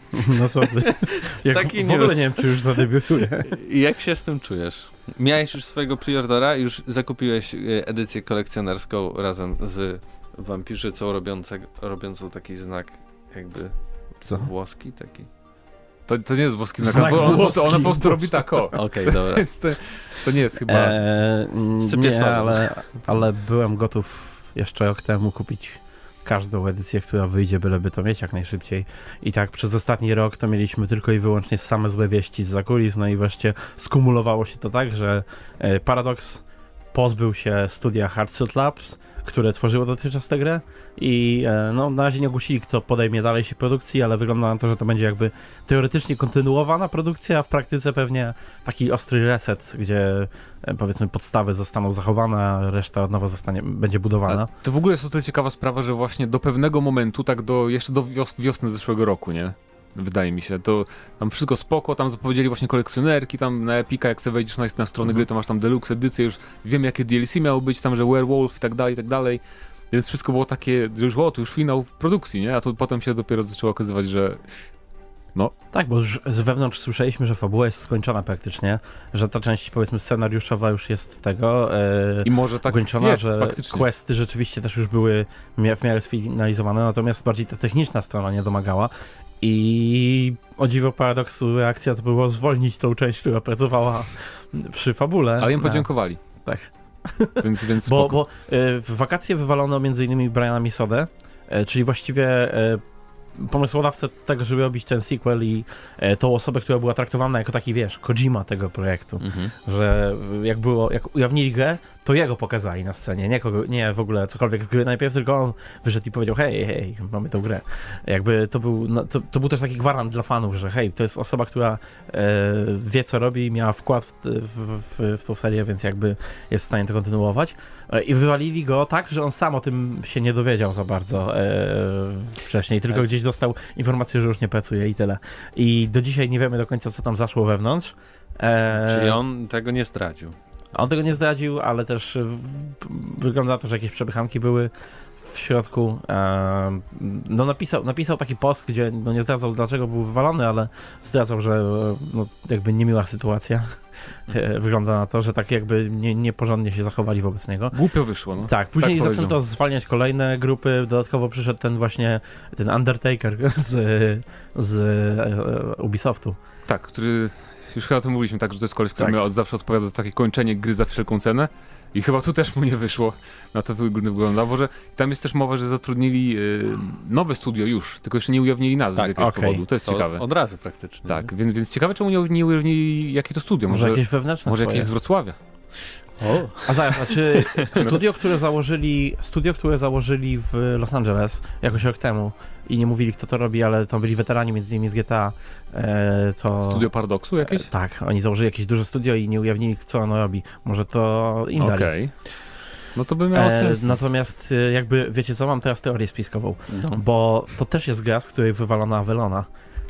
No co ty. Jak Taki w ogóle news. nie wiem, czy już zadebiutuje. Jak się z tym czujesz? Miałeś już swojego preordera, już zakupiłeś e, edycję kolekcjonerską razem z wampirzycą robiącą, robiącą taki znak jakby Co? włoski taki. To, to nie jest włoski znak, Znak bo ona, po prostu- ona po prostu robi tak, o. Okej, dobra. Więc to, to nie jest chyba... Eee, Sypię nie, ale, ale byłem gotów jeszcze rok temu kupić każdą edycję, która wyjdzie, byleby to mieć jak najszybciej. I tak przez ostatni rok to mieliśmy tylko i wyłącznie same złe wieści z zakulis, no i wreszcie skumulowało się to tak, że e, Paradox pozbył się studia Hardsuit Labs, które tworzyło dotychczas tę grę i e, no, na razie nie ogłosili, kto podejmie dalej się produkcji, ale wygląda na to, że to będzie jakby teoretycznie kontynuowana produkcja, a w praktyce pewnie taki ostry reset, gdzie e, powiedzmy podstawy zostaną zachowane, a reszta od nowa zostanie, będzie budowana. A to w ogóle jest o tyle ciekawa sprawa, że właśnie do pewnego momentu, tak do jeszcze do wios wiosny zeszłego roku, nie? Wydaje mi się, to tam wszystko spoko, tam zapowiedzieli właśnie kolekcjonerki, tam na Epika, jak sobie wejdziesz na, na stronę Mhm. gry, to masz tam deluxe edycję, już wiem jakie DLC miało być, tam, że Werewolf i tak dalej, i tak dalej. Więc wszystko było takie, że już o, to już finał produkcji, nie? A tu potem się dopiero zaczęło okazywać, że Tak, bo już z wewnątrz słyszeliśmy, że fabuła jest skończona praktycznie, że ta część powiedzmy scenariuszowa już jest tego e, i może tak ukończona, jest że faktycznie. questy rzeczywiście też już były w miarę sfinalizowane, natomiast bardziej ta techniczna strona nie domagała. I o dziwo paradoksu reakcja to było zwolnić tą część, która pracowała przy fabule. Ale im podziękowali. Tak. Więc, więc Bo, spoko. bo e, w wakacje wywalono m.in. Briana Misodę, e, czyli właściwie e, pomysłodawcę tego, żeby robić ten sequel i e, tą osobę, która była traktowana jako taki, wiesz, Kojima tego projektu, Mhm. że jak było, jak ujawnili grę, to jego pokazali na scenie, nie, kogo, nie w ogóle cokolwiek z gry najpierw, tylko on wyszedł i powiedział, hej, hej, mamy tą grę. Jakby to był, no, to, to był też taki gwarant dla fanów, że hej, to jest osoba, która e, wie, co robi miała wkład w, w, w, w tą serię, więc jakby jest w stanie to kontynuować. E, I wywalili go tak, że on sam o tym się nie dowiedział za bardzo e, wcześniej, tylko gdzieś dostał informację, że już nie pracuje i tyle. I do dzisiaj nie wiemy do końca, co tam zaszło wewnątrz. E, Czyli on tego nie zdradził. on tego nie zdradził, ale też wygląda na to, że jakieś przepychanki były w środku. No napisał, napisał taki post, gdzie no nie zdradzał dlaczego był wywalony, ale zdradzał, że e, no, jakby niemiła sytuacja. E, Wygląda na to, że tak jakby nie, nieporządnie się zachowali wobec niego. Głupio wyszło, no. Tak, później tak zaczęto zwalniać kolejne grupy. Dodatkowo przyszedł ten właśnie ten Undertaker z, z e, Ubisoftu. Tak, który już chyba o tym mówiliśmy, tak, że to jest koleś, który Tak. miał od zawsze odpowiada za takie kończenie gry za wszelką cenę. I chyba tu też mu nie wyszło. Na to wyg- wyglądało, że tam jest też mowa, że zatrudnili y, nowe studio już, tylko jeszcze nie ujawnili nazwy Tak, z jakiegoś okej. powodu. To jest To ciekawe. Od razu praktycznie. Tak, więc, więc ciekawe, czemu nie, nie ujawnili jakie to studio. Może, Może, jakieś wewnętrzne może swoje. jakieś z Wrocławia. O. A zaraz, a czy studio, które założyli, studio, które założyli w Los Angeles jakoś rok temu i nie mówili kto to robi, ale to byli weterani między innymi z GTA, e, to... Studio Paradoksu jakieś? E, tak, oni założyli jakieś duże studio i nie ujawnili co ono robi. Może to im dali. Okej. No to by miało E, sens. natomiast e, jakby, wiecie co, mam teraz teorię spiskową, No. bo to też jest gra, z której wywalono Avelona.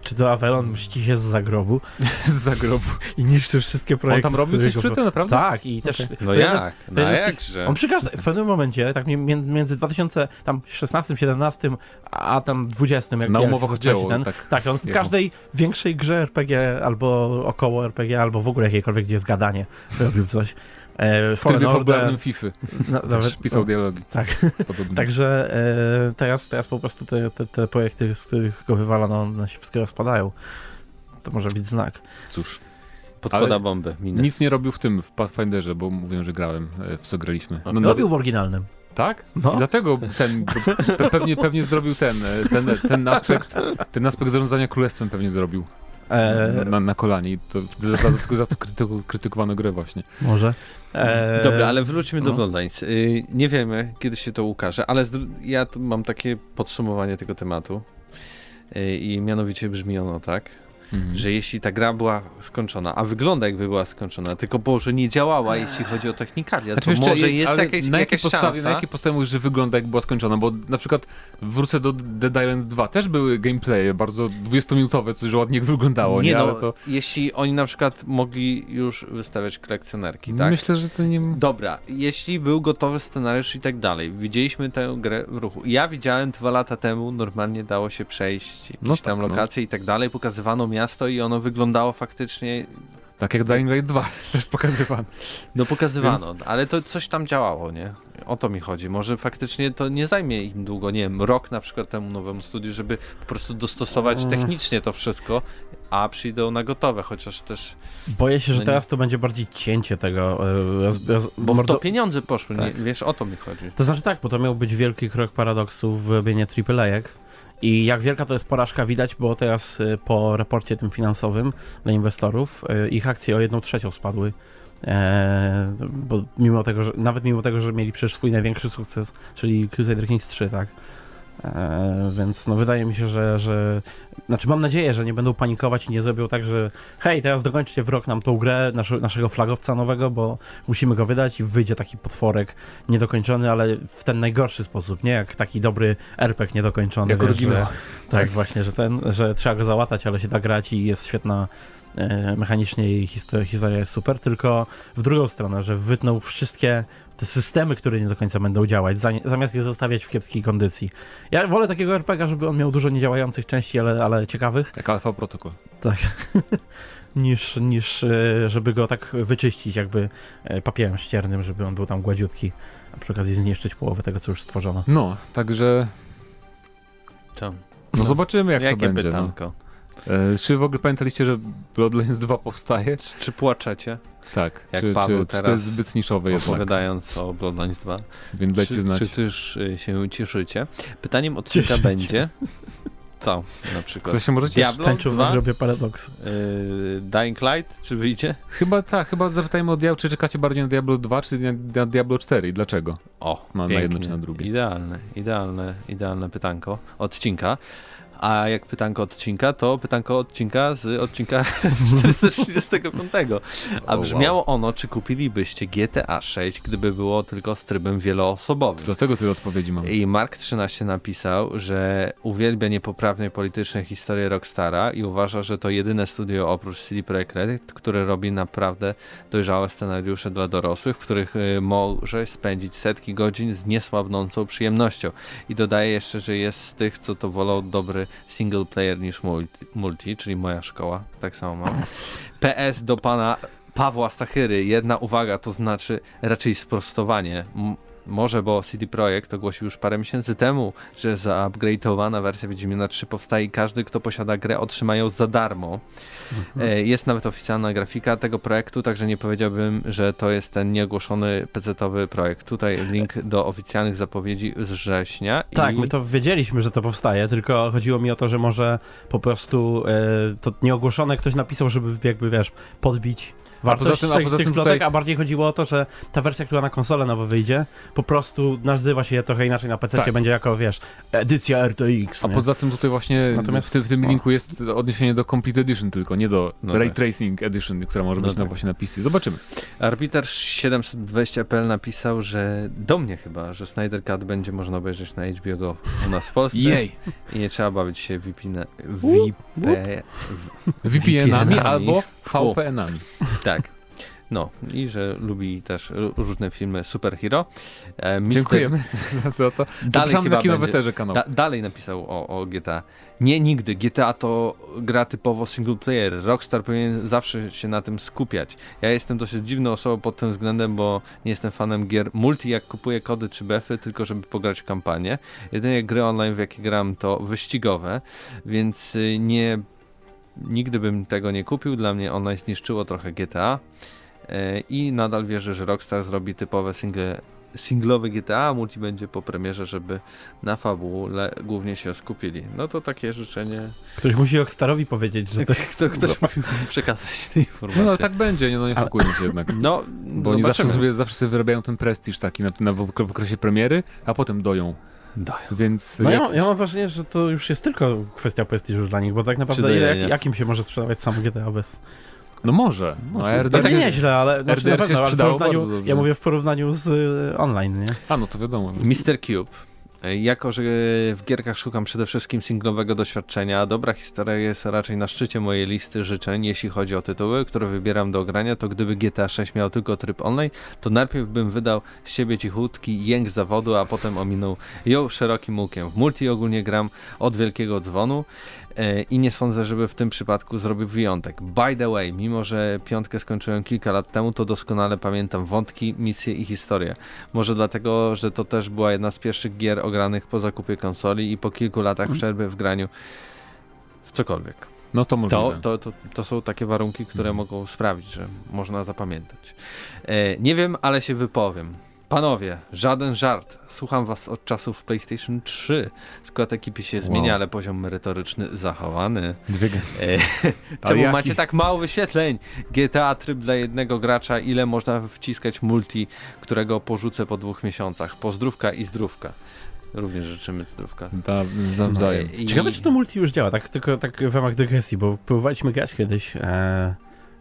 Czy to Avelon mści się z zagrobu z zagrobu. i niszczy wszystkie On projekty. tam z robił coś przy tym, naprawdę? Tak, i też... Okej. No jak? to No jakże? On przy każdym, w pewnym momencie, tak mię- między 2016, 17, a tam 20, jak Na jak umowach o leci dzieło, ten, tak. tak, on w każdej większej grze RPG, albo około RPG, albo w ogóle jakiejkolwiek, gdzie jest gadanie, robił coś. E, W trybie fabularnym FIFA. Też nawet, pisał no, dialogi. tak. Także e, teraz, teraz po prostu te, te, te projekty, z których go wywalano, one się wszystkie rozpadają. To może być znak. Cóż, Podkłada ale bombę. Minę. nic nie robił w tym, w Pathfinderze, bo mówiłem, że grałem, e, w co graliśmy. No, no, Robił w oryginalnym. Tak? No. I dlatego ten, pe- pewnie, pewnie zrobił ten, e, ten, ten aspekt, ten aspekt zarządzania królestwem pewnie zrobił E, na, na kolanie i to za, za, za, za to krytyku, krytykowano grę właśnie. może. E, Dobra, ale wróćmy do no. Bloodlines. Y, Nie wiemy, kiedy się to ukaże, ale ja mam takie podsumowanie tego tematu. Y, I mianowicie brzmi ono tak, Mhm. że jeśli ta gra była skończona, a wygląda jakby była skończona, tylko może nie działała, jeśli chodzi o technikalia, Znaczy, to wiesz, może jest ale jakaś, na jakiej podstawie, szansa. Na jakiej podstawie mówisz, że wygląda jak była skończona? Bo na przykład wrócę do Dead Island 2, też były gameplaye bardzo 20-minutowe, coś że ładnie wyglądało, nie? Nie no, to jeśli oni na przykład mogli już wystawiać kolekcjonerki, tak? myślę, że to nie... Dobra, jeśli był gotowy scenariusz i tak dalej, widzieliśmy tę grę w ruchu. Ja widziałem dwa lata temu, normalnie dało się przejść jakieś No tak, tam no. lokacje i tak dalej, pokazywano miasto i ono wyglądało faktycznie, Tak jak Dying Light 2 też pokazywano. no pokazywano, ale to coś tam działało, nie? O to mi chodzi. Może faktycznie to nie zajmie im długo, nie wiem, rok na przykład temu nowemu studiu, żeby po prostu dostosować Mm. technicznie to wszystko, a przyjdą na gotowe, chociaż też, Boję się, że No nie- teraz to będzie bardziej cięcie tego. e, Roz, roz, bo mordo- to pieniądze poszły, Tak. nie, wiesz, o to mi chodzi. To znaczy tak, bo to miał być wielki krok paradoksu w robienie AAA-ek. I jak wielka to jest porażka widać, bo teraz y, po raporcie tym finansowym dla inwestorów y, ich akcje o jedną trzecią spadły. E, bo mimo tego, że nawet mimo tego, że mieli przecież swój największy sukces, czyli Crusader Kings 3, tak. E, więc no wydaje mi się, że, że znaczy mam nadzieję, że nie będą panikować i nie zrobią tak, że hej, teraz dokończcie w rok nam tą grę nasze, naszego flagowca nowego, bo musimy go wydać i wyjdzie taki potworek niedokończony, ale w ten najgorszy sposób, nie jak taki dobry RPG niedokończony. Jak wiesz, że, tak, właśnie, że ten, że trzeba go załatać, ale się da grać i jest świetna e, mechanicznie i historia jest super, tylko w drugą stronę, że wytnął wszystkie te systemy, które nie do końca będą działać, za, zamiast je zostawiać w kiepskiej kondycji. Ja wolę takiego RPG, żeby on miał dużo niedziałających części, ale, ale ciekawych, Jak Alpha Protocol. niż, niż e, żeby go tak wyczyścić jakby e, papierem ściernym, żeby on był tam gładziutki, a przy okazji zniszczyć połowę tego, co już stworzono. No, także To. no zobaczymy jak Jakie to będzie. No. E, czy w ogóle pamiętaliście, że Bloodlines 2 powstaje? Czy, czy płaczecie, Tak. Jak czy, Paweł czy, czy to teraz jest zbyt niszowe jednak? opowiadając o Bloodlines 2? Więc dajcie czy, znać. czy też y, się cieszycie? Pytaniem odcinka Cieszycie. będzie... Co na przykład? Ktoś się może cieszyć. Diablo Tańczył w 2? nagrobie paradoksu. Y, Dying Light? Czy wyjdzie? Chyba tak, chyba zapytajmy o Diablo, czy czekacie bardziej na Diablo 2, czy na, na Diablo 4 i dlaczego? O, Na- na jedno czy na drugie. Idealne, idealne, idealne pytanko odcinka. A jak pytanko odcinka, to pytanko odcinka z odcinka 435. A brzmiało ono, czy kupilibyście GTA 6, gdyby było tylko z trybem wieloosobowym. Dlatego tyle odpowiedzi mam. I Mark13 napisał, że uwielbia niepoprawnej politycznej historię Rockstara i uważa, że to jedyne studio oprócz CD Projekt Red, które robi naprawdę dojrzałe scenariusze dla dorosłych, w których y, może spędzić setki godzin z niesłabnącą przyjemnością. I dodaje jeszcze, że jest z tych, co to wolą dobry single player niż multi, multi czyli moja szkoła, tak samo mam. PS do pana Pawła Stachyry, jedna uwaga, to znaczy raczej sprostowanie. Może, bo CD Projekt ogłosił już parę miesięcy temu, że zaupgrade'owana wersja Wiedźmina 3 powstaje i każdy, kto posiada grę, otrzyma ją za darmo. E, Jest nawet oficjalna grafika tego projektu, także nie powiedziałbym, że to jest ten nieogłoszony PC-owy projekt. Tutaj link do oficjalnych zapowiedzi z września. Tak, i... my to wiedzieliśmy, że to powstaje, tylko chodziło mi o to, że może po prostu e, to nieogłoszone ktoś napisał, żeby jakby, wiesz, podbić wartość poza tym- a poza tych tym plotek, tutaj- a bardziej chodziło o to, że ta wersja, która na konsolę nowo wyjdzie, po prostu nazywa się trochę inaczej na PC, Tak. będzie jako, wiesz, edycja RTX. A nie? poza tym tutaj właśnie Natomiast- w, tym, w tym linku jest odniesienie do Complete Edition tylko, nie do No Ray tak. Tracing Edition, która może No być na, tak. właśnie na PC. Zobaczymy. Arbiter 720pl napisał, że do mnie chyba, że Snyder Cut będzie można obejrzeć na HBO Go u nas w Polsce Jej! i nie trzeba bawić się VPN, VP, VPN-ami. albo VPN-ami. tak. No i że lubi też różne filmy superhero. E, Mister- Dziękujemy za to. Dalej Zapraszamy na Kino będzie. Weterze kanał. Da, dalej napisał o, o GTA. Nie nigdy. GTA to gra typowo single player. Rockstar powinien zawsze się na tym skupiać. Ja jestem dosyć dziwną osobą pod tym względem, bo nie jestem fanem gier multi, jak kupuję kody czy befy, tylko żeby pograć w kampanię. Jedynie gry online, w jakie gram, to wyścigowe, więc y, nie nigdy bym tego nie kupił. Dla mnie online zniszczyło trochę GTA. E, I nadal wierzę, że Rockstar zrobi typowe single, singlowe GTA, a multi będzie po premierze, żeby na fabułę głównie się skupili. No to takie życzenie. Ktoś musi Rockstarowi powiedzieć, że to Kto, ktoś musi przekazać te informacje. No ale tak będzie, nie, no nie oszukujmy się jednak. No, Bo oni zawsze zobaczymy. sobie, zawsze sobie wyrabiają ten prestiż taki na, na, w okresie premiery, a potem doją. Dają. Więc No ja, jak, ja mam wrażenie, że to już jest tylko kwestia prestiżu dla nich, bo tak naprawdę ile, jak, jakim się może sprzedawać samo GTA bez... no może. No, Może. No RDR tak się- nieźle, ale znaczy, na RDR się pewno, ale w porównaniu, bardzo dobrze. ja mówię w porównaniu z y, online, nie? A no to wiadomo. Mr. Cube. E, Jako, że w gierkach szukam przede wszystkim singlowego doświadczenia, dobra historia jest raczej na szczycie mojej listy życzeń, jeśli chodzi o tytuły, które wybieram do grania, to gdyby GTA 6 miał tylko tryb online, to najpierw bym wydał z siebie cichutki jęk zawodu, a potem ominął ją szerokim łukiem. W multi ogólnie gram od wielkiego dzwonu i nie sądzę, żeby w tym przypadku zrobił wyjątek. By the way, mimo że piątkę skończyłem kilka lat temu, to doskonale pamiętam wątki, misje i historię. Może dlatego, że to też była jedna z pierwszych gier ogranych po zakupie konsoli i po kilku latach przerwy w graniu w cokolwiek. No to możliwe. To, to, to, to są takie warunki, które mogą sprawić, że można zapamiętać. E, nie wiem, ale się wypowiem. Panowie, żaden żart. Słucham was od czasów PlayStation 3. Skład ekipy się Wow. zmienia, ale poziom merytoryczny zachowany. Dwie E, czemu jaki? macie tak mało wyświetleń? GTA tryb dla jednego gracza, ile można wciskać multi, którego porzucę po dwóch miesiącach? Pozdrówka i zdrówka. Również życzymy zdrówka. Da, nawzajem. I- Ciekawe, czy to multi już działa, tak tylko tak w ramach dygresji, bo próbowaliśmy grać kiedyś, e,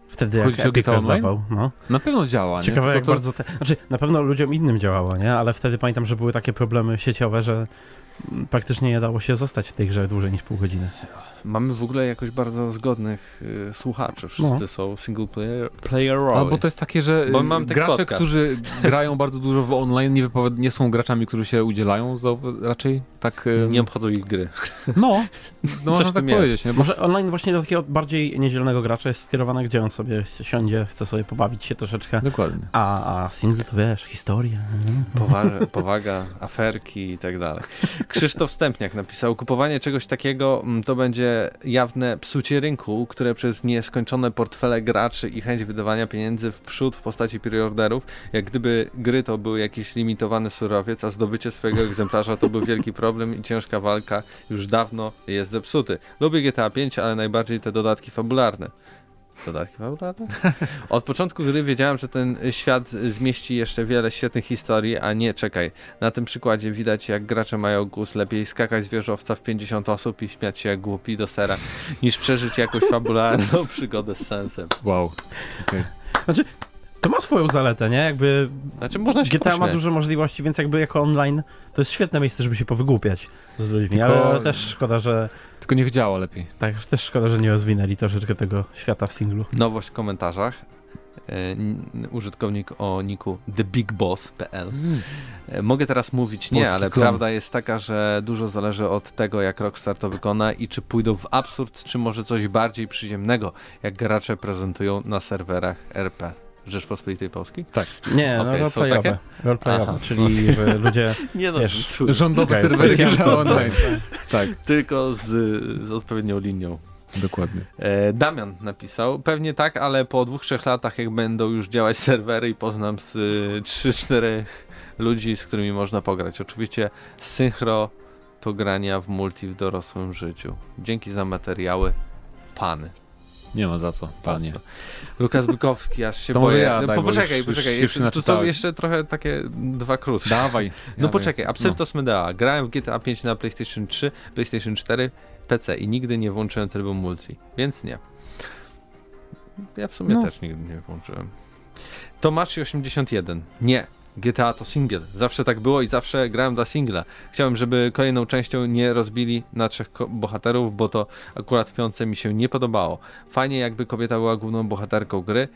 wtedy jak Chodzi o Epic rozdawał. No. Na pewno działa, nie? Ciekawe, jak to, bardzo te... Znaczy, na pewno ludziom innym działało, nie? Ale wtedy pamiętam, że były takie problemy sieciowe, że mm, praktycznie nie dało się zostać w tej grze dłużej niż pół godziny. Mamy w ogóle jakoś bardzo zgodnych y, słuchaczy. Wszyscy No. są single player, playerowi. Albo to jest takie, że y, mam taki gracze, podcast. którzy grają bardzo dużo w online, nie, wypowiad- nie są graczami, którzy się udzielają, za, raczej tak... y, Nie obchodzą ich gry. No, no można tak jest. powiedzieć, nie? Bo Może online właśnie do takiego bardziej niedzielnego gracza jest skierowane, gdzie on sobie siądzie, chce sobie pobawić się troszeczkę, Dokładnie. a, a single to wiesz, historia. Powaga, powaga, aferki i tak dalej. Krzysztof Stępniak napisał, kupowanie czegoś takiego mm, to będzie jawne psucie rynku, które przez nieskończone portfele graczy i chęć wydawania pieniędzy w przód w postaci preorderów, jak gdyby gry to był jakiś limitowany surowiec, a zdobycie swojego egzemplarza to był wielki problem i ciężka walka już dawno jest zepsuty. Lubię GTA 5, ale najbardziej te dodatki fabularne. Dodatki fabularne? Od początku gry wiedziałem, że ten świat zmieści jeszcze wiele świetnych historii, a nie, czekaj. Na tym przykładzie widać, jak gracze mają gust lepiej skakać z wieżowca w 50 osób i śmiać się jak głupi do sera, niż przeżyć jakąś fabularną przygodę z sensem. Wow. To ma swoją zaletę, nie? Jakby Znaczy, można się GTA ma pośmiać. dużo możliwości, więc jakby jako online to jest świetne miejsce, żeby się powygłupiać z ludźmi, Tylko- ale, też szkoda, że Tylko niech działa lepiej. tak, też szkoda, że nie rozwinęli troszeczkę tego świata w singlu. Nowość w komentarzach. E, Użytkownik o niku thebigboss.pl E, Mogę teraz mówić nie, Polski ale klon. prawda jest taka, że dużo zależy od tego, jak Rockstar to wykona i czy pójdą w absurd, czy może coś bardziej przyziemnego, jak gracze prezentują na serwerach RP. Rzeczpospolitej Polskiej? Nie, Okej, no są roleplayowe. Roleplayowe, czyli że ludzie... Nie no, Wiesz, Rządowe Okej. serwery online. Tak, tylko z, z odpowiednią linią. dokładnie. E, Damian napisał, pewnie tak, ale po dwóch, trzech latach, jak będą już działać serwery i poznam z y, 3-4 ludzi, z którymi można pograć. Oczywiście synchro to grania w multi w dorosłym życiu. Dzięki za materiały, pany. Nie ma za co, panie. Lukas Bykowski, aż się To może boję. ja no, daj, poczekaj, już- już- poczekaj. już jeszcze, się tu są jeszcze trochę takie dwa krótsze. Dawaj. No poczekaj, no. Absyrtos Medea. Grałem w GTA 5 na PlayStation 3, PlayStation 4, PC i nigdy nie włączyłem trybu multi, więc nie. Ja w sumie No. też nigdy nie włączyłem. Tomasz 81. Nie. GTA to single. Zawsze tak było i zawsze grałem dla singla. Chciałem, żeby kolejną częścią nie rozbili na trzech bohaterów, bo to akurat w piątce mi się nie podobało. Fajnie jakby kobieta była główną bohaterką gry,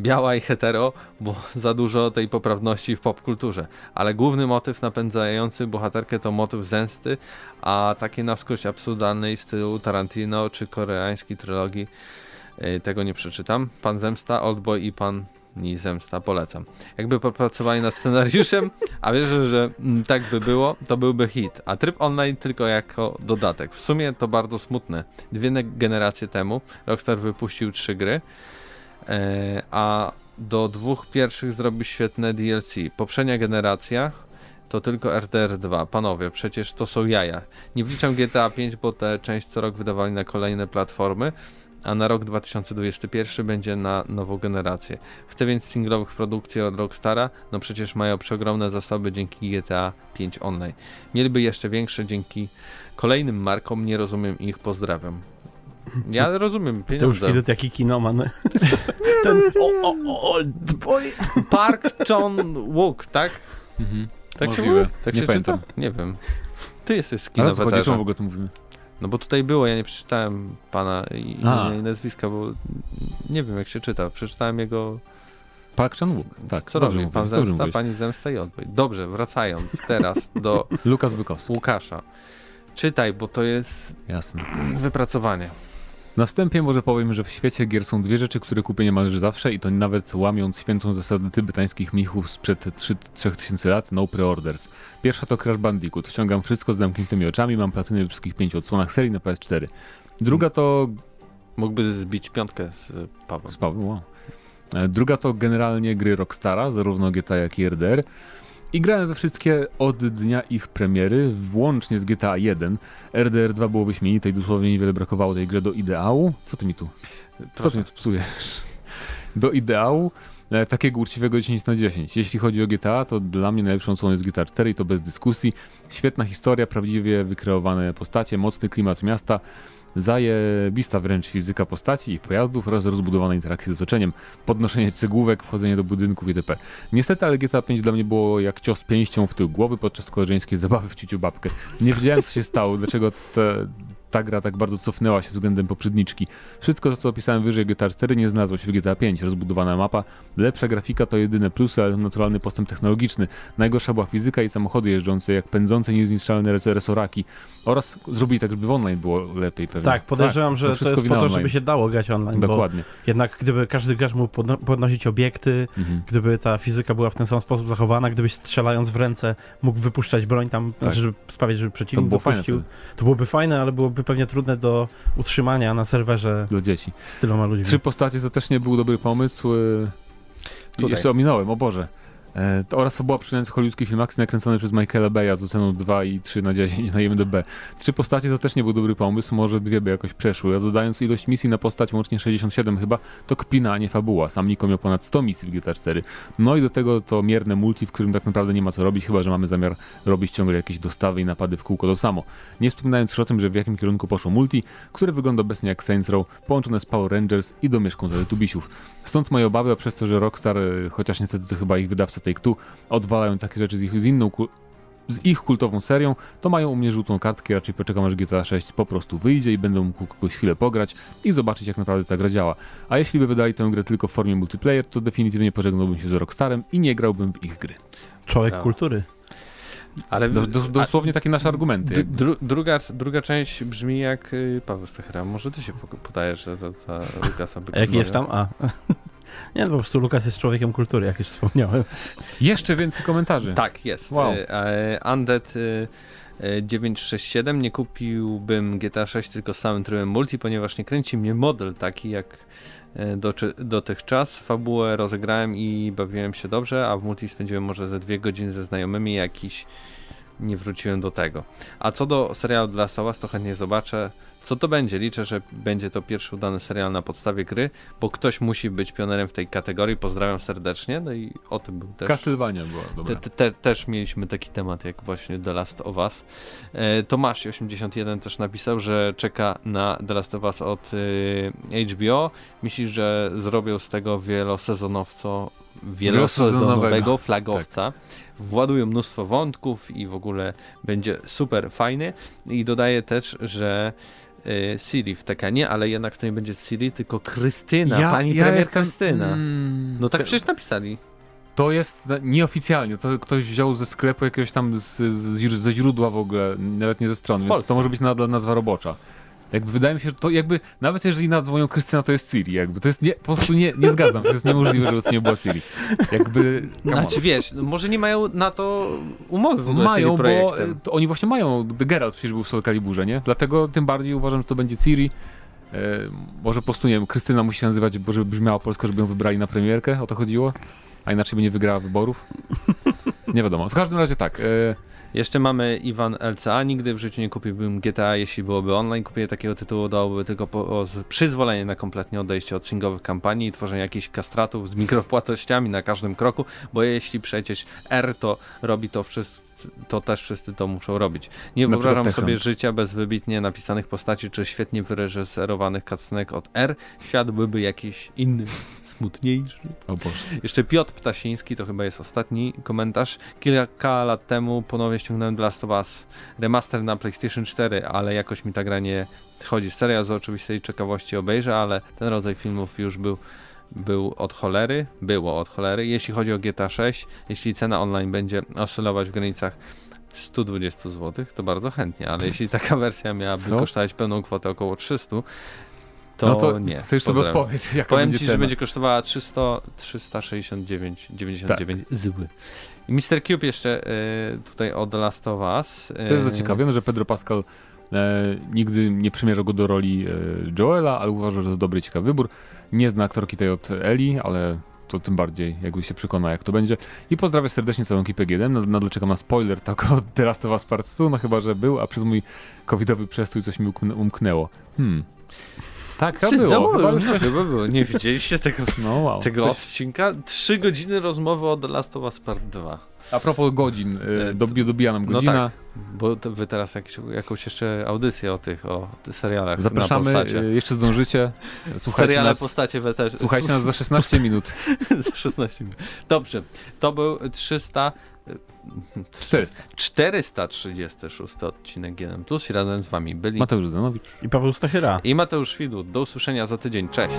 biała i hetero, bo za dużo tej poprawności w popkulturze. Ale główny motyw napędzający bohaterkę to motyw zemsty, a takie na wskroś absurdalnej w stylu Tarantino czy koreańskiej trylogii y, tego nie przeczytam. Pan Zemsta, Oldboy i Pan ni Zemsta, polecam. Jakby popracowali nad scenariuszem, a wierzę, że mm, tak by było, to byłby hit. A tryb online tylko jako dodatek. W sumie to bardzo smutne. Dwie ne- generacje temu Rockstar wypuścił trzy gry, e, a do dwóch pierwszych zrobił świetne DLC. Poprzednia generacja to tylko RDR 2. Panowie, przecież to są jaja. Nie wliczam GTA 5, bo tę część co rok wydawali na kolejne platformy, a na rok 2021 będzie na nową generację. Chcę więc singlowych produkcji od Rockstara, no przecież mają przeogromne zasoby dzięki GTA 5 Online. Mieliby jeszcze większe dzięki kolejnym markom, nie rozumiem ich, pozdrawiam. Ja rozumiem To już pieniądze. widać jaki kinoman. Ten o, o, old boy. Park John Wook, tak? Mhm. Tak się mówi? Tak Nie się pamiętam. czyta? Nie wiem. Ty jesteś z Ale co w ogóle to mówimy? No bo tutaj było, ja nie przeczytałem pana imienia i nazwiska, bo nie wiem jak się czyta. Przeczytałem jego... Park Chan-wook. Tak, Co robi? Pan Zemsta, pani Zemsta i odbój. Dobrze, wracając teraz do Lukas Bykowski. Łukasza. Czytaj, bo to jest Jasne. wypracowanie. Na wstępie może powiem, że w świecie gier są dwie rzeczy, które kupię niemalże zawsze i to nawet łamiąc świętą zasadę tybetańskich mnichów sprzed 3 3000 lat, no pre-orders. Pierwsza to Crash Bandicoot. Wciągam wszystko z zamkniętymi oczami, mam platyny we wszystkich pięciu odsłonach serii na PS4. Druga to... Mógłby zbić piątkę z Pawłem. Z Pawłem, wow. E, Druga to generalnie gry Rockstara, zarówno GTA jak i RDR. I grałem we wszystkie od dnia ich premiery, włącznie z GTA 1. RDR 2 było wyśmienite i dosłownie niewiele brakowało tej grze do ideału. Co ty mi tu? Co ty Proszę. mi tu psujesz? Do ideału e, takiego uczciwego 10 na 10. Jeśli chodzi o GTA, to dla mnie najlepszą odsłoną jest GTA 4 i to bez dyskusji. Świetna historia, prawdziwie wykreowane postacie, mocny klimat miasta, zajebista wręcz fizyka postaci i pojazdów oraz rozbudowana interakcja z otoczeniem, podnoszenie cegłówek, wchodzenie do budynków itp. Niestety, ale GTA 5 dla mnie było jak cios pięścią w tył głowy podczas koleżeńskiej zabawy w ciuciu babkę. Nie wiedziałem, co się stało, dlaczego te, ta gra tak bardzo cofnęła się względem poprzedniczki. Wszystko to, co opisałem wyżej GTA 4 nie znalazło się w GTA 5. Rozbudowana mapa, lepsza grafika to jedyne plusy, ale naturalny postęp technologiczny. Najgorsza była fizyka i samochody jeżdżące, jak pędzące niezniszczalne resoraki. Oraz zrobili tak, żeby w online było lepiej pewnie. Tak, podejrzewam, że to, wszystko jest wina po to, online. żeby się dało grać online, Dokładnie. jednak gdyby każdy gracz mógł podno- podnosić obiekty, Mhm. gdyby ta fizyka była w ten sam sposób zachowana, gdybyś strzelając w ręce mógł wypuszczać broń tam, znaczy, żeby sprawić, żeby To przeciwnik było fajne wypuścił, to byłoby fajne, ale byłoby pewnie trudne do utrzymania na serwerze dla dzieci. z tyloma ludźmi. Trzy postacie to też nie był dobry pomysł. I Tutaj. jeszcze ominąłem, o Boże. E, oraz fabuła przypominająca hollywoodzki film akcji nakręcony przez Michaela Beya z oceną 2 i 3 na 10 na IMDb. Trzy postacie to też nie był dobry pomysł, może dwie by jakoś przeszły, a dodając ilość misji na postać, łącznie 67 chyba, to kpina, a nie fabuła. Sam Niko miał ponad 100 misji w GTA 4. No i do tego to mierne multi, w którym tak naprawdę nie ma co robić, chyba że mamy zamiar robić ciągle jakieś dostawy i napady w kółko to samo. Nie wspominając już o tym, że w jakim kierunku poszło multi, które wygląda obecnie jak Saints Row, połączone z Power Rangers i domieszką Teletubisiów. Stąd moje obawy, a przez to, że Rockstar, e, chociaż niestety to chyba ich wydawca Take-Two, odwalają takie rzeczy z ich, z inną ku- z ich kultową serią, to mają u mnie żółtą kartkę, raczej poczekam aż GTA 6 po prostu wyjdzie i będę mógł kogoś chwilę pograć i zobaczyć jak naprawdę ta gra działa. A jeśli by wydali tę grę tylko w formie multiplayer, to definitywnie pożegnałbym się z Rockstarem i nie grałbym w ich gry. Człowiek Brawo. kultury. Ale Do, do, dosłownie takie nasze argumenty. dru, druga, druga część brzmi jak y, Paweł Stachera. Może ty się podajesz za, za, Lukasa jaki jest tam? A. Nie, no po prostu Lukas jest człowiekiem kultury, jak już wspomniałem. Jeszcze więcej komentarzy. Tak, jest. Wow. Y, e, Undead y, y, 967 nie kupiłbym GTA 6 tylko z samym trybem multi, ponieważ nie kręci mnie model taki jak doczy- dotychczas. Fabułę rozegrałem i bawiłem się dobrze, a w multi spędziłem może ze dwie godziny ze znajomymi jakiś nie wróciłem do tego. A co do serialu of Us, to chętnie zobaczę, co to będzie. Liczę, że będzie to pierwszy udany serial na podstawie gry, bo ktoś musi być pionerem w tej kategorii. Pozdrawiam serdecznie. No i o tym był też. Castlevania była dobra. Te, te, też mieliśmy taki temat jak właśnie The Last of Us. E, Tomasz81 też napisał, że czeka na The Last of Us od e, HBO. Myśli, że zrobią z tego wielosezonowco, wielosezonowego flagowca. Władują mnóstwo wątków i w ogóle będzie super fajny. I dodaje też, że e, Siri w Tekenie, ale jednak to nie będzie Siri, tylko Krystyna, pani premier Krystyna. Mm, No tak te- przecież napisali. To jest nieoficjalnie, to ktoś wziął ze sklepu jakiegoś tam z, z, ze źródła w ogóle, nawet nie ze strony, więc to może być nadal nazwa robocza. Jakby wydaje mi się, że to jakby, nawet jeżeli nadzwonią Krystyna, to jest Siri, jakby, to jest nie, po prostu nie, nie zgadzam się, to jest niemożliwe, żeby to nie była Siri. Jakby, on. Znaczy wiesz, no może nie mają na to umowy w ogóle mają, bo to oni właśnie mają, Geralt przecież był w Soul Caliburze, nie? Dlatego tym bardziej uważam, że to będzie Ciri. E, może po prostu, nie wiem, Krystyna musi się nazywać, bo żeby brzmiała polsko, żeby ją wybrali na premierkę, o to chodziło? A inaczej by nie wygrała wyborów? Nie wiadomo. W każdym razie tak. E, Jeszcze mamy Iwan LCA. Nigdy w życiu nie kupiłbym GTA, jeśli byłoby online. Kupienie takiego tytułu dałoby tylko przyzwolenie na kompletnie odejście od singowych kampanii i tworzenie jakichś kastratów z mikropłatnościami na każdym kroku, bo jeśli przecież R to robi to wszyscy, to też wszyscy to muszą robić. Nie Na wyobrażam sobie życia bez wybitnie napisanych postaci czy świetnie wyreżyserowanych cutscenek od R. Świat byłby jakiś inny, smutniejszy. o Boże. Jeszcze Piotr Ptasiński, to chyba jest ostatni komentarz. Kilka lat temu ponownie ściągnąłem The Last of Us remaster na PlayStation 4, ale jakoś mi ta gra nie chodzi. Seria z oczywistej ciekawości obejrzę, ale ten rodzaj filmów już był, był od cholery, było od cholery. Jeśli chodzi o GTA 6, jeśli cena online będzie oscylować w granicach 120 zł, to bardzo chętnie, ale jeśli taka wersja miałaby Co? kosztować pełną kwotę około 300, to, no to nie. chcesz sobie Pozdrawiam. odpowiedź, jaka Powiem ci, cena. że będzie kosztowała 300, 369, 99 Tak. zły. I Mr. Cube jeszcze y, tutaj o The Last of Us. To jest zaciekawione, że Pedro Pascal e, nigdy nie przymierzał go do roli e, Joela, ale uważa, że to dobry, ciekawy wybór. Nie zna aktorki tej od Eli, ale to tym bardziej jakby się przekona, jak to będzie. I pozdrawiam serdecznie całą ekipę G1. Nad- Nadal czekam na spoiler tak od The Last of Us Part 2, no chyba, że był, a przez mój covidowy przestój coś mi umkn- umknęło. Hmm. Tak, chyba było. Chyba było, już chyba było. Nie widzieliście tego, No wow. tego Coś... odcinka? Trzy godziny rozmowy o The Last of Us Part 2. A propos godzin, E, e, dobi, dobija nam no godzina. Bo to wy teraz jakieś, jakąś jeszcze audycję o tych, o tych serialach Zapraszamy, na Polsacie. jeszcze zdążycie. Słuchajcie Seriale nas, postacie we też. słuchajcie nas za 16 minut. za 16 minut. Dobrze, to był 300... 400. 436 odcinek 1 Plus i razem z wami byli Mateusz Zdanowicz. I Paweł Stachyra. i Mateusz Widut. Do usłyszenia za tydzień. Cześć.